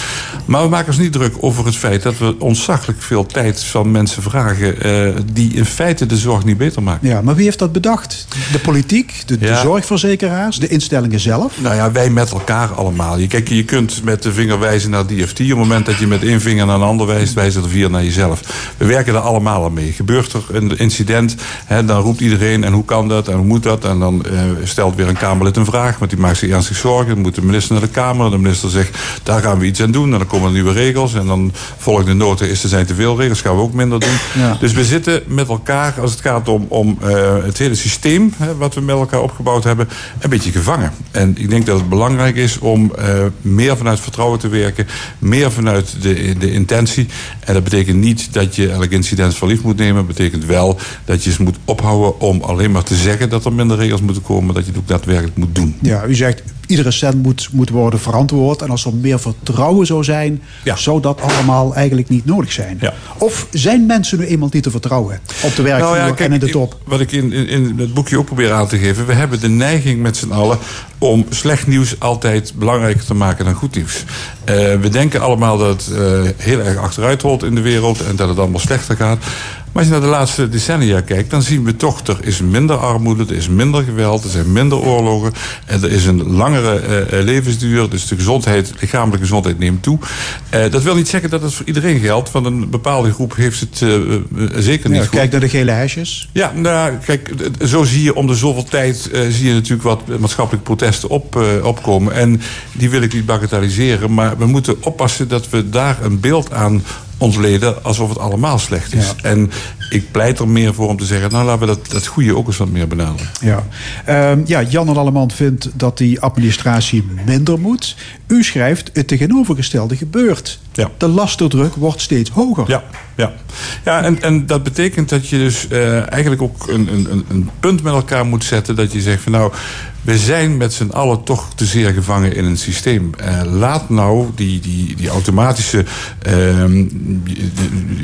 Maar we maken ons niet druk over het feit dat we ontzaglijk veel tijd van mensen vragen... Uh, die in feite de zorg niet beter maken. Ja, maar wie heeft dat bedacht? De politiek, de, Ja. de zorgverzekeraars, de instellingen zelf? Nou ja, wij met elkaar allemaal. Je, kijk, je kunt met de vinger wijzen naar DFT. Op het moment dat je met één vinger naar een ander wijst, wijzen er vier naar jezelf. We werken er allemaal aan mee. Gebeurt er een incident, hè, dan roept iedereen en hoe kan dat en hoe moet dat? En dan uh, stelt weer een Kamerlid een vraag, want die maakt zich ernstig zorgen. Dan moet de minister naar de Kamer. De minister zegt, daar gaan we iets aan doen. En dan komen er nieuwe regels. En dan volgende nota is er zijn te veel regels, gaan we ook minder doen. Ja. Dus we zitten met elkaar, als het gaat om, om uh, het hele systeem... Hè, wat we met elkaar opgebouwd hebben, een beetje gevangen. En ik denk dat het belangrijk is om uh, meer vanuit vertrouwen te werken. Meer vanuit de, de intentie. En dat betekent niet dat je elk incident voor lief moet nemen. Dat betekent wel dat je eens moet ophouden om alleen maar te zeggen... dat er minder regels moeten komen, maar dat je het ook daadwerkelijk moet doen. Ja, u zegt iedere cent moet, moet worden verantwoord. En als er meer vertrouwen zou zijn, Ja. zou dat allemaal eigenlijk niet nodig zijn. Ja. Of zijn mensen nu eenmaal niet te vertrouwen op de werkvloer Nou ja, kijk, en in de top? Wat ik in, in, in het boekje ook probeer aan te geven. We hebben de neiging met z'n allen om slecht nieuws altijd belangrijker te maken dan goed nieuws. Eh, we denken allemaal dat het eh, heel erg achteruit rolt in de wereld en dat het allemaal slechter gaat. Maar als je naar de laatste decennia kijkt, dan zien we toch, er is minder armoede, er is minder geweld, er zijn minder oorlogen. En er is een langere eh, levensduur, dus de gezondheid, lichamelijke gezondheid neemt toe. Dat wil niet zeggen dat het voor iedereen geldt, want een bepaalde groep heeft het zeker niet Ja, goed. kijk naar de gele hesjes. Ja, nou, kijk, zo zie je om de zoveel tijd zie je natuurlijk wat maatschappelijk protesten op, eh, opkomen. En die wil ik niet bagatelliseren, maar we moeten oppassen dat we daar een beeld aan ontleden alsof het allemaal slecht is. Ja. En ik pleit er meer voor om te zeggen, nou laten we dat, dat goede ook eens wat meer benaderen. Ja. Ehm, ja, Jan en Alleman vindt dat die administratie minder moet. U schrijft het tegenovergestelde gebeurt. Ja. De lasterdruk wordt steeds hoger. Ja, ja. ja en, en dat betekent dat je dus eh, eigenlijk ook een, een, een- punt met elkaar moet zetten. Dat je zegt van nou, we zijn met z'n allen toch te zeer gevangen in een systeem. Eh, laat nou die, die, die automatische ehm,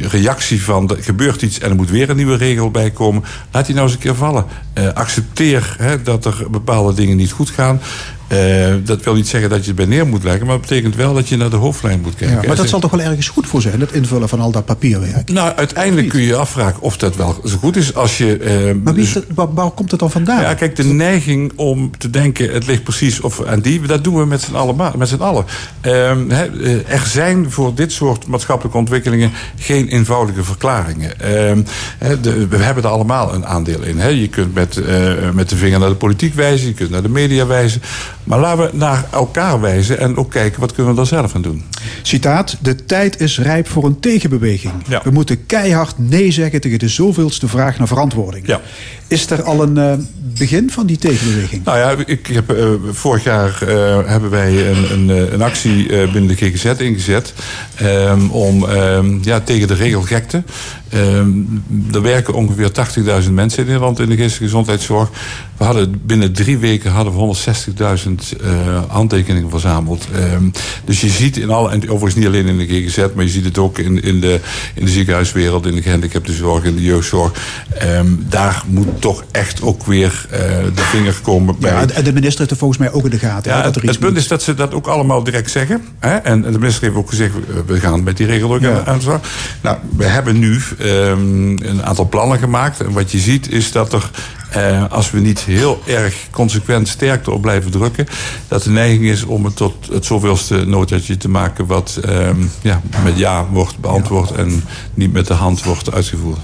reactie van er gebeurt iets en er moet weer een nieuwe regel bij komen. Laat die nou eens een keer vallen. Eh, accepteer hè, dat er bepaalde dingen niet goed gaan. Eh, dat wil niet zeggen dat je het bij neer moet leggen, maar het betekent wel dat je naar de hoofdlijn moet kijken. Ja, maar dat zal toch wel ergens goed voor zijn, het invullen van al dat papierwerk. nou, uiteindelijk kun je je afvragen of dat wel zo goed is als je. eh, Maar wie, dus- dat- waar, waar komt het dan vandaan? ja, kijk, de neiging om te denken, het ligt precies of aan die, dat doen we met z'n allen. Met z'n allen. Ehm, eh, er zijn voor dit soort maatschappelijke ontwikkelingen geen eenvoudige verklaringen. Ehm, de- we hebben er allemaal een aandeel in. Hè. Je kunt met, met de vinger naar de politiek wijzen, je kunt naar de media wijzen. Maar laten we naar elkaar wijzen en ook kijken wat kunnen we daar zelf aan doen. Citaat, de tijd is rijp voor een tegenbeweging. Ja. We moeten keihard nee zeggen tegen de zoveelste vraag naar verantwoording. Ja. Is er al een eh, begin van die tegenbeweging? Nou ja, ik heb, eh, vorig jaar eh, hebben wij een, een, een actie binnen de GGZ ingezet. ehm, om ehm, ja, tegen de regelgekte. Ehm, er werken ongeveer 80.000 mensen in Nederland in de geestelijke gezondheidszorg. We hadden binnen drie weken hadden we 160.000 eh, handtekeningen verzameld. Ehm, dus je ziet in alle, en overigens niet alleen in de GGZ, maar je ziet het ook in, in, de, in de ziekenhuiswereld, in de gehandicaptenzorg, in de jeugdzorg. Ehm, daar moet toch echt ook weer eh, de vinger komen bij. Ja, en- de minister heeft er volgens mij ook in de gaten. Ja, dat het, er punt moet. is dat ze dat ook allemaal direct zeggen. Hè? En de minister heeft ook gezegd, we- we gaan met die regeldruk Ja. aan aan de slag. Nou, we hebben nu ehm, een aantal plannen gemaakt. En wat je ziet is dat er eh, als we niet heel erg consequent sterk erop blijven drukken, dat de neiging is om het tot het zoveelste noodje te maken wat ehm, ja, met ja wordt beantwoord en niet met de hand wordt uitgevoerd.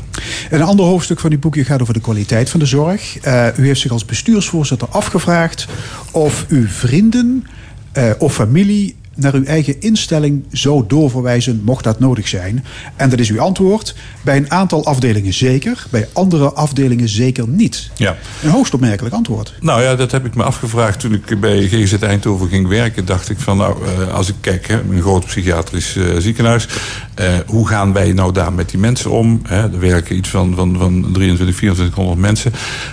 Een ander hoofdstuk van uw boekje gaat over de kwaliteit van de zorg. Eh, u heeft zich als bestuursvoorzitter afgevraagd of uw vrienden eh, of familie naar uw eigen instelling zou doorverwijzen, mocht dat nodig zijn. En dat is uw antwoord. Bij een aantal afdelingen zeker, bij andere afdelingen zeker niet. Ja. Een hoogst opmerkelijk antwoord. Nou ja, dat heb ik me afgevraagd toen ik bij GGZ Eindhoven ging werken. Dacht ik van, nou, eh, als ik kijk, hè, een groot psychiatrisch uh, ziekenhuis. Uh, hoe gaan wij nou daar met die mensen om? Hè? Er werken iets van, van, van 23, 2400 mensen.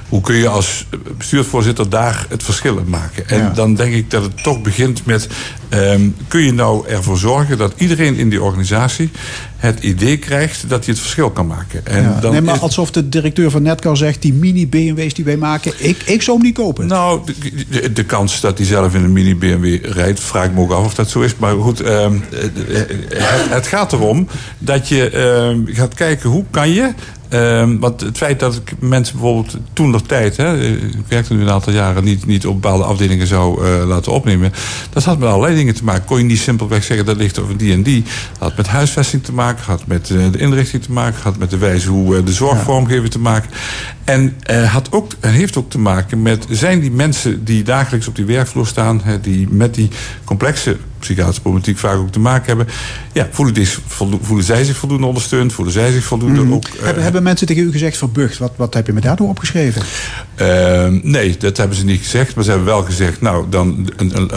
Hoe kun je als bestuursvoorzitter daar het verschil in maken? En ja. dan denk ik dat het toch begint met... Um, kun je nou ervoor zorgen dat iedereen in die organisatie het idee krijgt dat hij het verschil kan maken. En ja, dan nee, maar alsof de directeur van Netcar zegt... die mini-BMW's die wij maken, ik, ik zou hem niet kopen. Nou, de, de, de kans dat hij zelf in een mini-BMW rijdt... vraag ik me ook af of dat zo is. Maar goed, uh, het, het, gaat erom dat je uh, gaat kijken... hoe kan je Um, want het feit dat ik mensen bijvoorbeeld toen nog tijd, hè, ik werkte nu een aantal jaren, niet, niet op bepaalde afdelingen zou uh, laten opnemen. Dat had met allerlei dingen te maken. Kon je niet simpelweg zeggen dat ligt over die en die. Dat had met huisvesting te maken, had met uh, de inrichting te maken, had met de wijze hoe uh, de zorgvormgeving ja. te maken. En had ook, heeft ook te maken met zijn die mensen die dagelijks op die werkvloer staan, hè, die met die complexe psychiatrische problematiek vaak ook te maken hebben. Ja, voelen, die, voelen zij zich voldoende ondersteund? Voelen zij zich voldoende mm. ook... Uh, hebben, hebben mensen tegen u gezegd van Bucht, wat, wat heb je me daardoor opgeschreven? Uh, nee, dat hebben ze niet gezegd. Maar ze hebben wel gezegd, nou, dan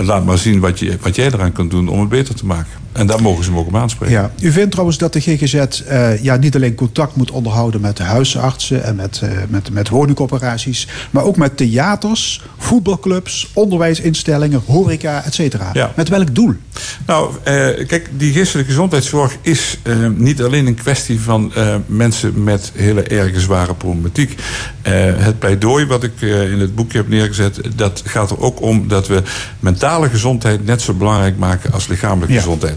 laat maar zien wat, je, wat jij eraan kunt doen om het beter te maken. En daar mogen ze hem ook op aanspreken. Ja. U vindt trouwens dat de GGZ uh, ja, niet alleen contact moet onderhouden met de huisartsen en met, uh, met, met woningcorporaties, maar ook met theaters, voetbalclubs, onderwijsinstellingen, horeca, et cetera. Ja. Met welk doel? Nou, uh, kijk, die geestelijke gezondheidszorg is niet alleen een kwestie van mensen met hele erge zware problematiek. het pleidooi wat ik in het boekje heb neergezet, dat gaat er ook om dat we mentale gezondheid net zo belangrijk maken als lichamelijke ja. gezondheid.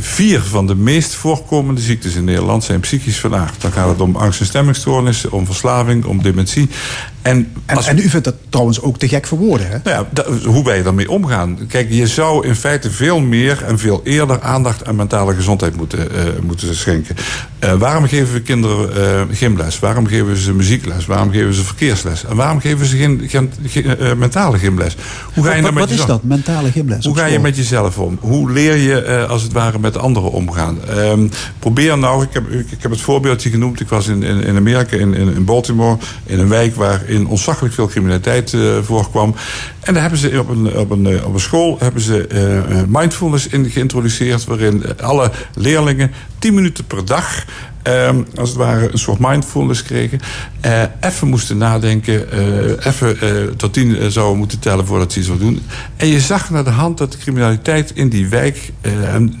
Vier van de meest voorkomende ziektes in Nederland zijn psychisch van aard. Dan gaat het om angst- en stemmingstoornissen, om verslaving, om dementie. En, en, en, u vindt dat trouwens ook te gek voor woorden, hè? Nou ja, hoe wij ermee omgaan. Kijk, je zou in feite veel meer en veel eerder aandacht aan mentale gezondheid moeten, uh, moeten schenken. Uh, waarom geven we kinderen uh, gymles? Waarom geven we ze muziekles? Waarom geven we ze verkeersles? En waarom geven we ze geen, geen, geen mentale gymles? Hoe ga je wat, wat is dat, mentale gymles? Hoe ga je met jezelf om? Hoe leer je als het ware met anderen omgaan? Um, probeer nou, ik heb, ik, ik, heb het voorbeeldje genoemd. Ik was in, in, Amerika, in, in, Baltimore, in een wijk waar in ontzaglijk veel criminaliteit uh, voorkwam. En daar hebben ze op een, op een, op een school hebben ze uh, mindfulness in geïntroduceerd, waarin alle leerlingen 10 minuten per dag Um, als het ware een soort mindfulness kregen. Uh, even moesten nadenken. Uh, even uh, tot tien zouden moeten tellen voordat ze iets zouden doen. En je zag naar de hand dat de criminaliteit in die wijk...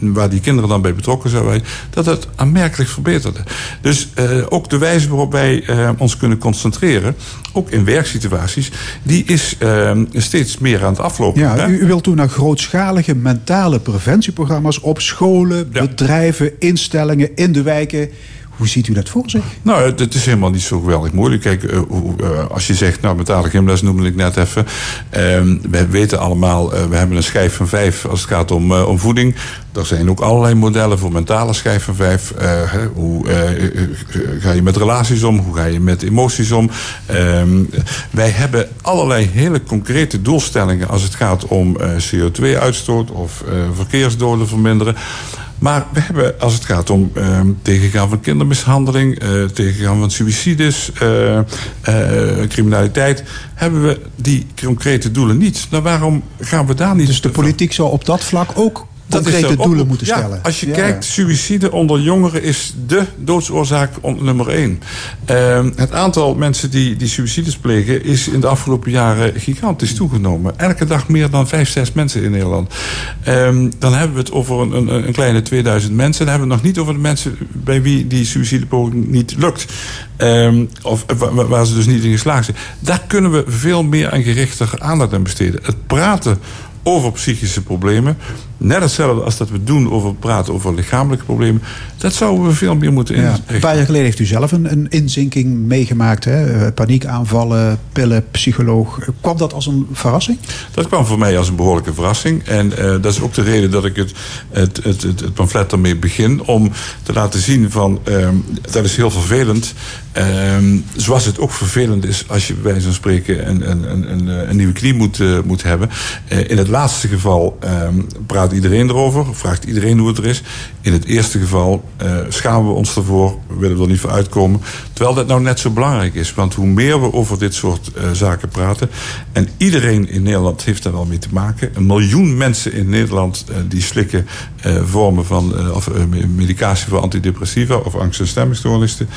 waar die kinderen dan bij betrokken zouden dat het aanmerkelijk verbeterde. Dus ook de wijze waarop wij ons kunnen concentreren... ook in werksituaties... die is steeds meer aan het aflopen. Ja, u, u, wilt toen naar grootschalige mentale preventieprogramma's... op scholen, ja. bedrijven, instellingen, in de wijken... Hoe ziet u dat voor zich? Nou, het is helemaal niet zo geweldig moeilijk. Kijk, uh, uh, als je zegt, nou, mentale gymles noemde ik net even. Uh, we weten allemaal, we hebben een schijf van vijf als het gaat om, om voeding. Er zijn ook allerlei modellen voor mentale schijf van vijf. hoe ga je met relaties om? Hoe ga je met emoties om? Ehm, wij hebben allerlei hele concrete doelstellingen als het gaat om CO2-uitstoot of verkeersdoden verminderen. Maar we hebben, als het gaat om uh, tegengaan van kindermishandeling, uh, tegengaan van suicides, uh, criminaliteit, hebben we die concrete doelen niet. Nou, waarom gaan we daar niet? Dus de politiek zou op dat vlak ook concrete doelen moeten stellen. Ja, als je ja, kijkt, ja. suïcide onder jongeren is de doodsoorzaak nummer één. Uh, het aantal mensen die, die suïcides plegen is in de afgelopen jaren gigantisch toegenomen. Elke dag meer dan vijf, zes mensen in Nederland. Uh, dan hebben we het over een, een, een, kleine 2000 mensen. Dan hebben we het nog niet over de mensen bij wie die suïcidepoging niet lukt. Um, of waar ze dus niet in geslaagd zijn. Daar kunnen we veel meer en gerichter aandacht aan besteden. Het praten over psychische problemen. Net hetzelfde als dat we doen over praten over lichamelijke problemen. Dat zouden we veel meer moeten Ja. inrichten. Een paar jaar geleden heeft u zelf een, een inzinking meegemaakt. Hè? Eh, Paniekaanvallen, pillen, psycholoog. Kwam dat als een verrassing? Dat kwam voor mij als een behoorlijke verrassing. En eh, dat is ook de reden dat ik het, het, het, het, het pamflet ermee begin. Om te laten zien van, ehm, dat is heel vervelend. Ehm, zoals het ook vervelend is als je bij wijze van spreken een, een, een, een, een nieuwe knie moet, eh, moet hebben. In het laatste geval ehm, praat iedereen erover, vraagt iedereen hoe het er is. In het eerste geval eh, schamen we ons ervoor, we willen er niet voor uitkomen. Terwijl dat nou net zo belangrijk is. Want hoe meer we over dit soort eh, zaken praten. En iedereen in Nederland heeft daar wel mee te maken. Een miljoen mensen in Nederland eh, die slikken eh, vormen van of, me- medicatie voor antidepressiva of angst- en stemmingstoornissen.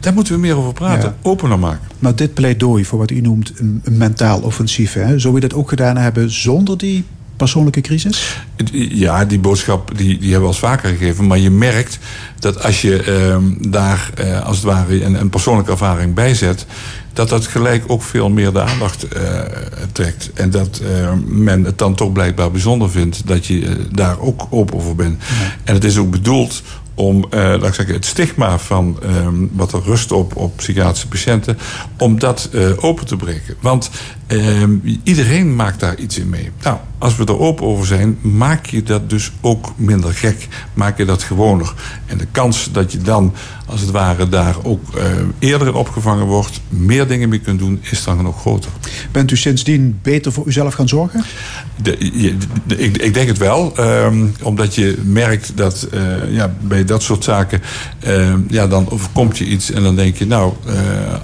Daar moeten we meer over praten, Ja. opener maken. Maar dit pleidooi voor wat u noemt een, een mentaal offensief. Hè? Zou u dat ook gedaan hebben zonder die persoonlijke crisis? Ja, die boodschap die, die hebben we al vaker gegeven. Maar je merkt dat als je ehm, daar eh, als het ware een, een persoonlijke ervaring bij zet... dat dat gelijk ook veel meer de aandacht eh, trekt. En dat eh, men het dan toch blijkbaar bijzonder vindt... dat je eh, daar ook open over bent. En het is ook bedoeld om laat ik zeggen, het stigma van ehm, wat er rust op, op psychiatrische patiënten, om dat open te breken. Want ehm, iedereen maakt daar iets in mee. Nou, als we er open over zijn, maak je dat dus ook minder gek. Maak je dat gewoner. En de kans dat je dan, als het ware, daar ook eh, eerder in opgevangen wordt, meer dingen mee kunt doen, is dan nog groter. Bent u sindsdien beter voor uzelf gaan zorgen? De, je- de- ik, ik denk het wel, ehm, omdat je merkt dat eh, ja, bij dat soort zaken, ehm, ja, dan overkomt je iets en dan denk je, nou, eh,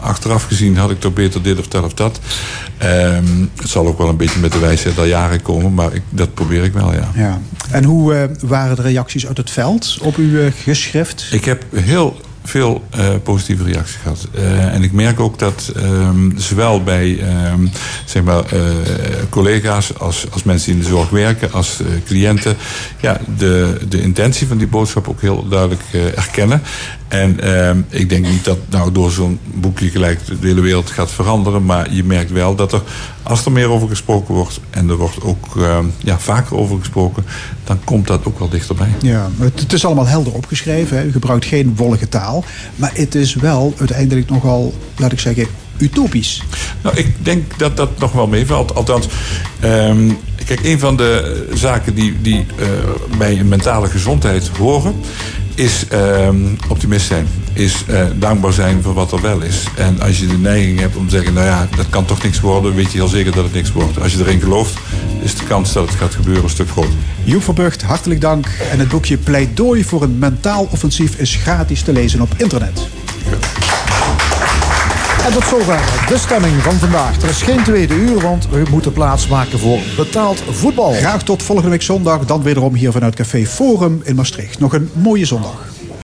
achteraf gezien had ik toch beter dit of dat of dat. Ehm, het zal ook wel een beetje met de wijsheid der jaren komen, maar ik, dat probeer ik wel, ja. Ja. En hoe eh, waren de reacties uit het veld op uw eh, geschrift? Ik heb heel veel eh, positieve reacties gehad. Eh, en ik merk ook dat ehm, zowel bij ehm, zeg maar, eh, collega's als, als mensen die in de zorg werken, als cliënten, ja, de, de intentie van die boodschap ook heel duidelijk erkennen. En ehm, ik denk niet dat nou door zo'n boekje gelijk de hele wereld gaat veranderen. Maar je merkt wel dat er, als er meer over gesproken wordt... en er wordt ook ja, vaker over gesproken... dan komt dat ook wel dichterbij. Ja, het, is allemaal helder opgeschreven. U gebruikt geen wollige taal. Maar het is wel uiteindelijk nogal, laat ik zeggen, utopisch. Nou, ik denk dat dat nog wel meevalt. Althans, ehm, kijk, een van de zaken die, die eh, bij mentale gezondheid horen... is ehm, optimist zijn. Is eh, dankbaar zijn voor wat er wel is. En als je de neiging hebt om te zeggen... nou ja, dat kan toch niks worden... weet je heel zeker dat het niks wordt. Als je erin gelooft, is de kans dat het gaat gebeuren een stuk groter. Joep Verburgt, hartelijk dank. En het boekje Pleidooi voor een mentaal offensief is gratis te lezen op internet. En tot zover de stemming van vandaag. Er is geen tweede uur, want we moeten plaatsmaken voor betaald voetbal. Graag tot volgende week zondag. Dan wederom hier vanuit Café Forum in Maastricht. Nog een mooie zondag.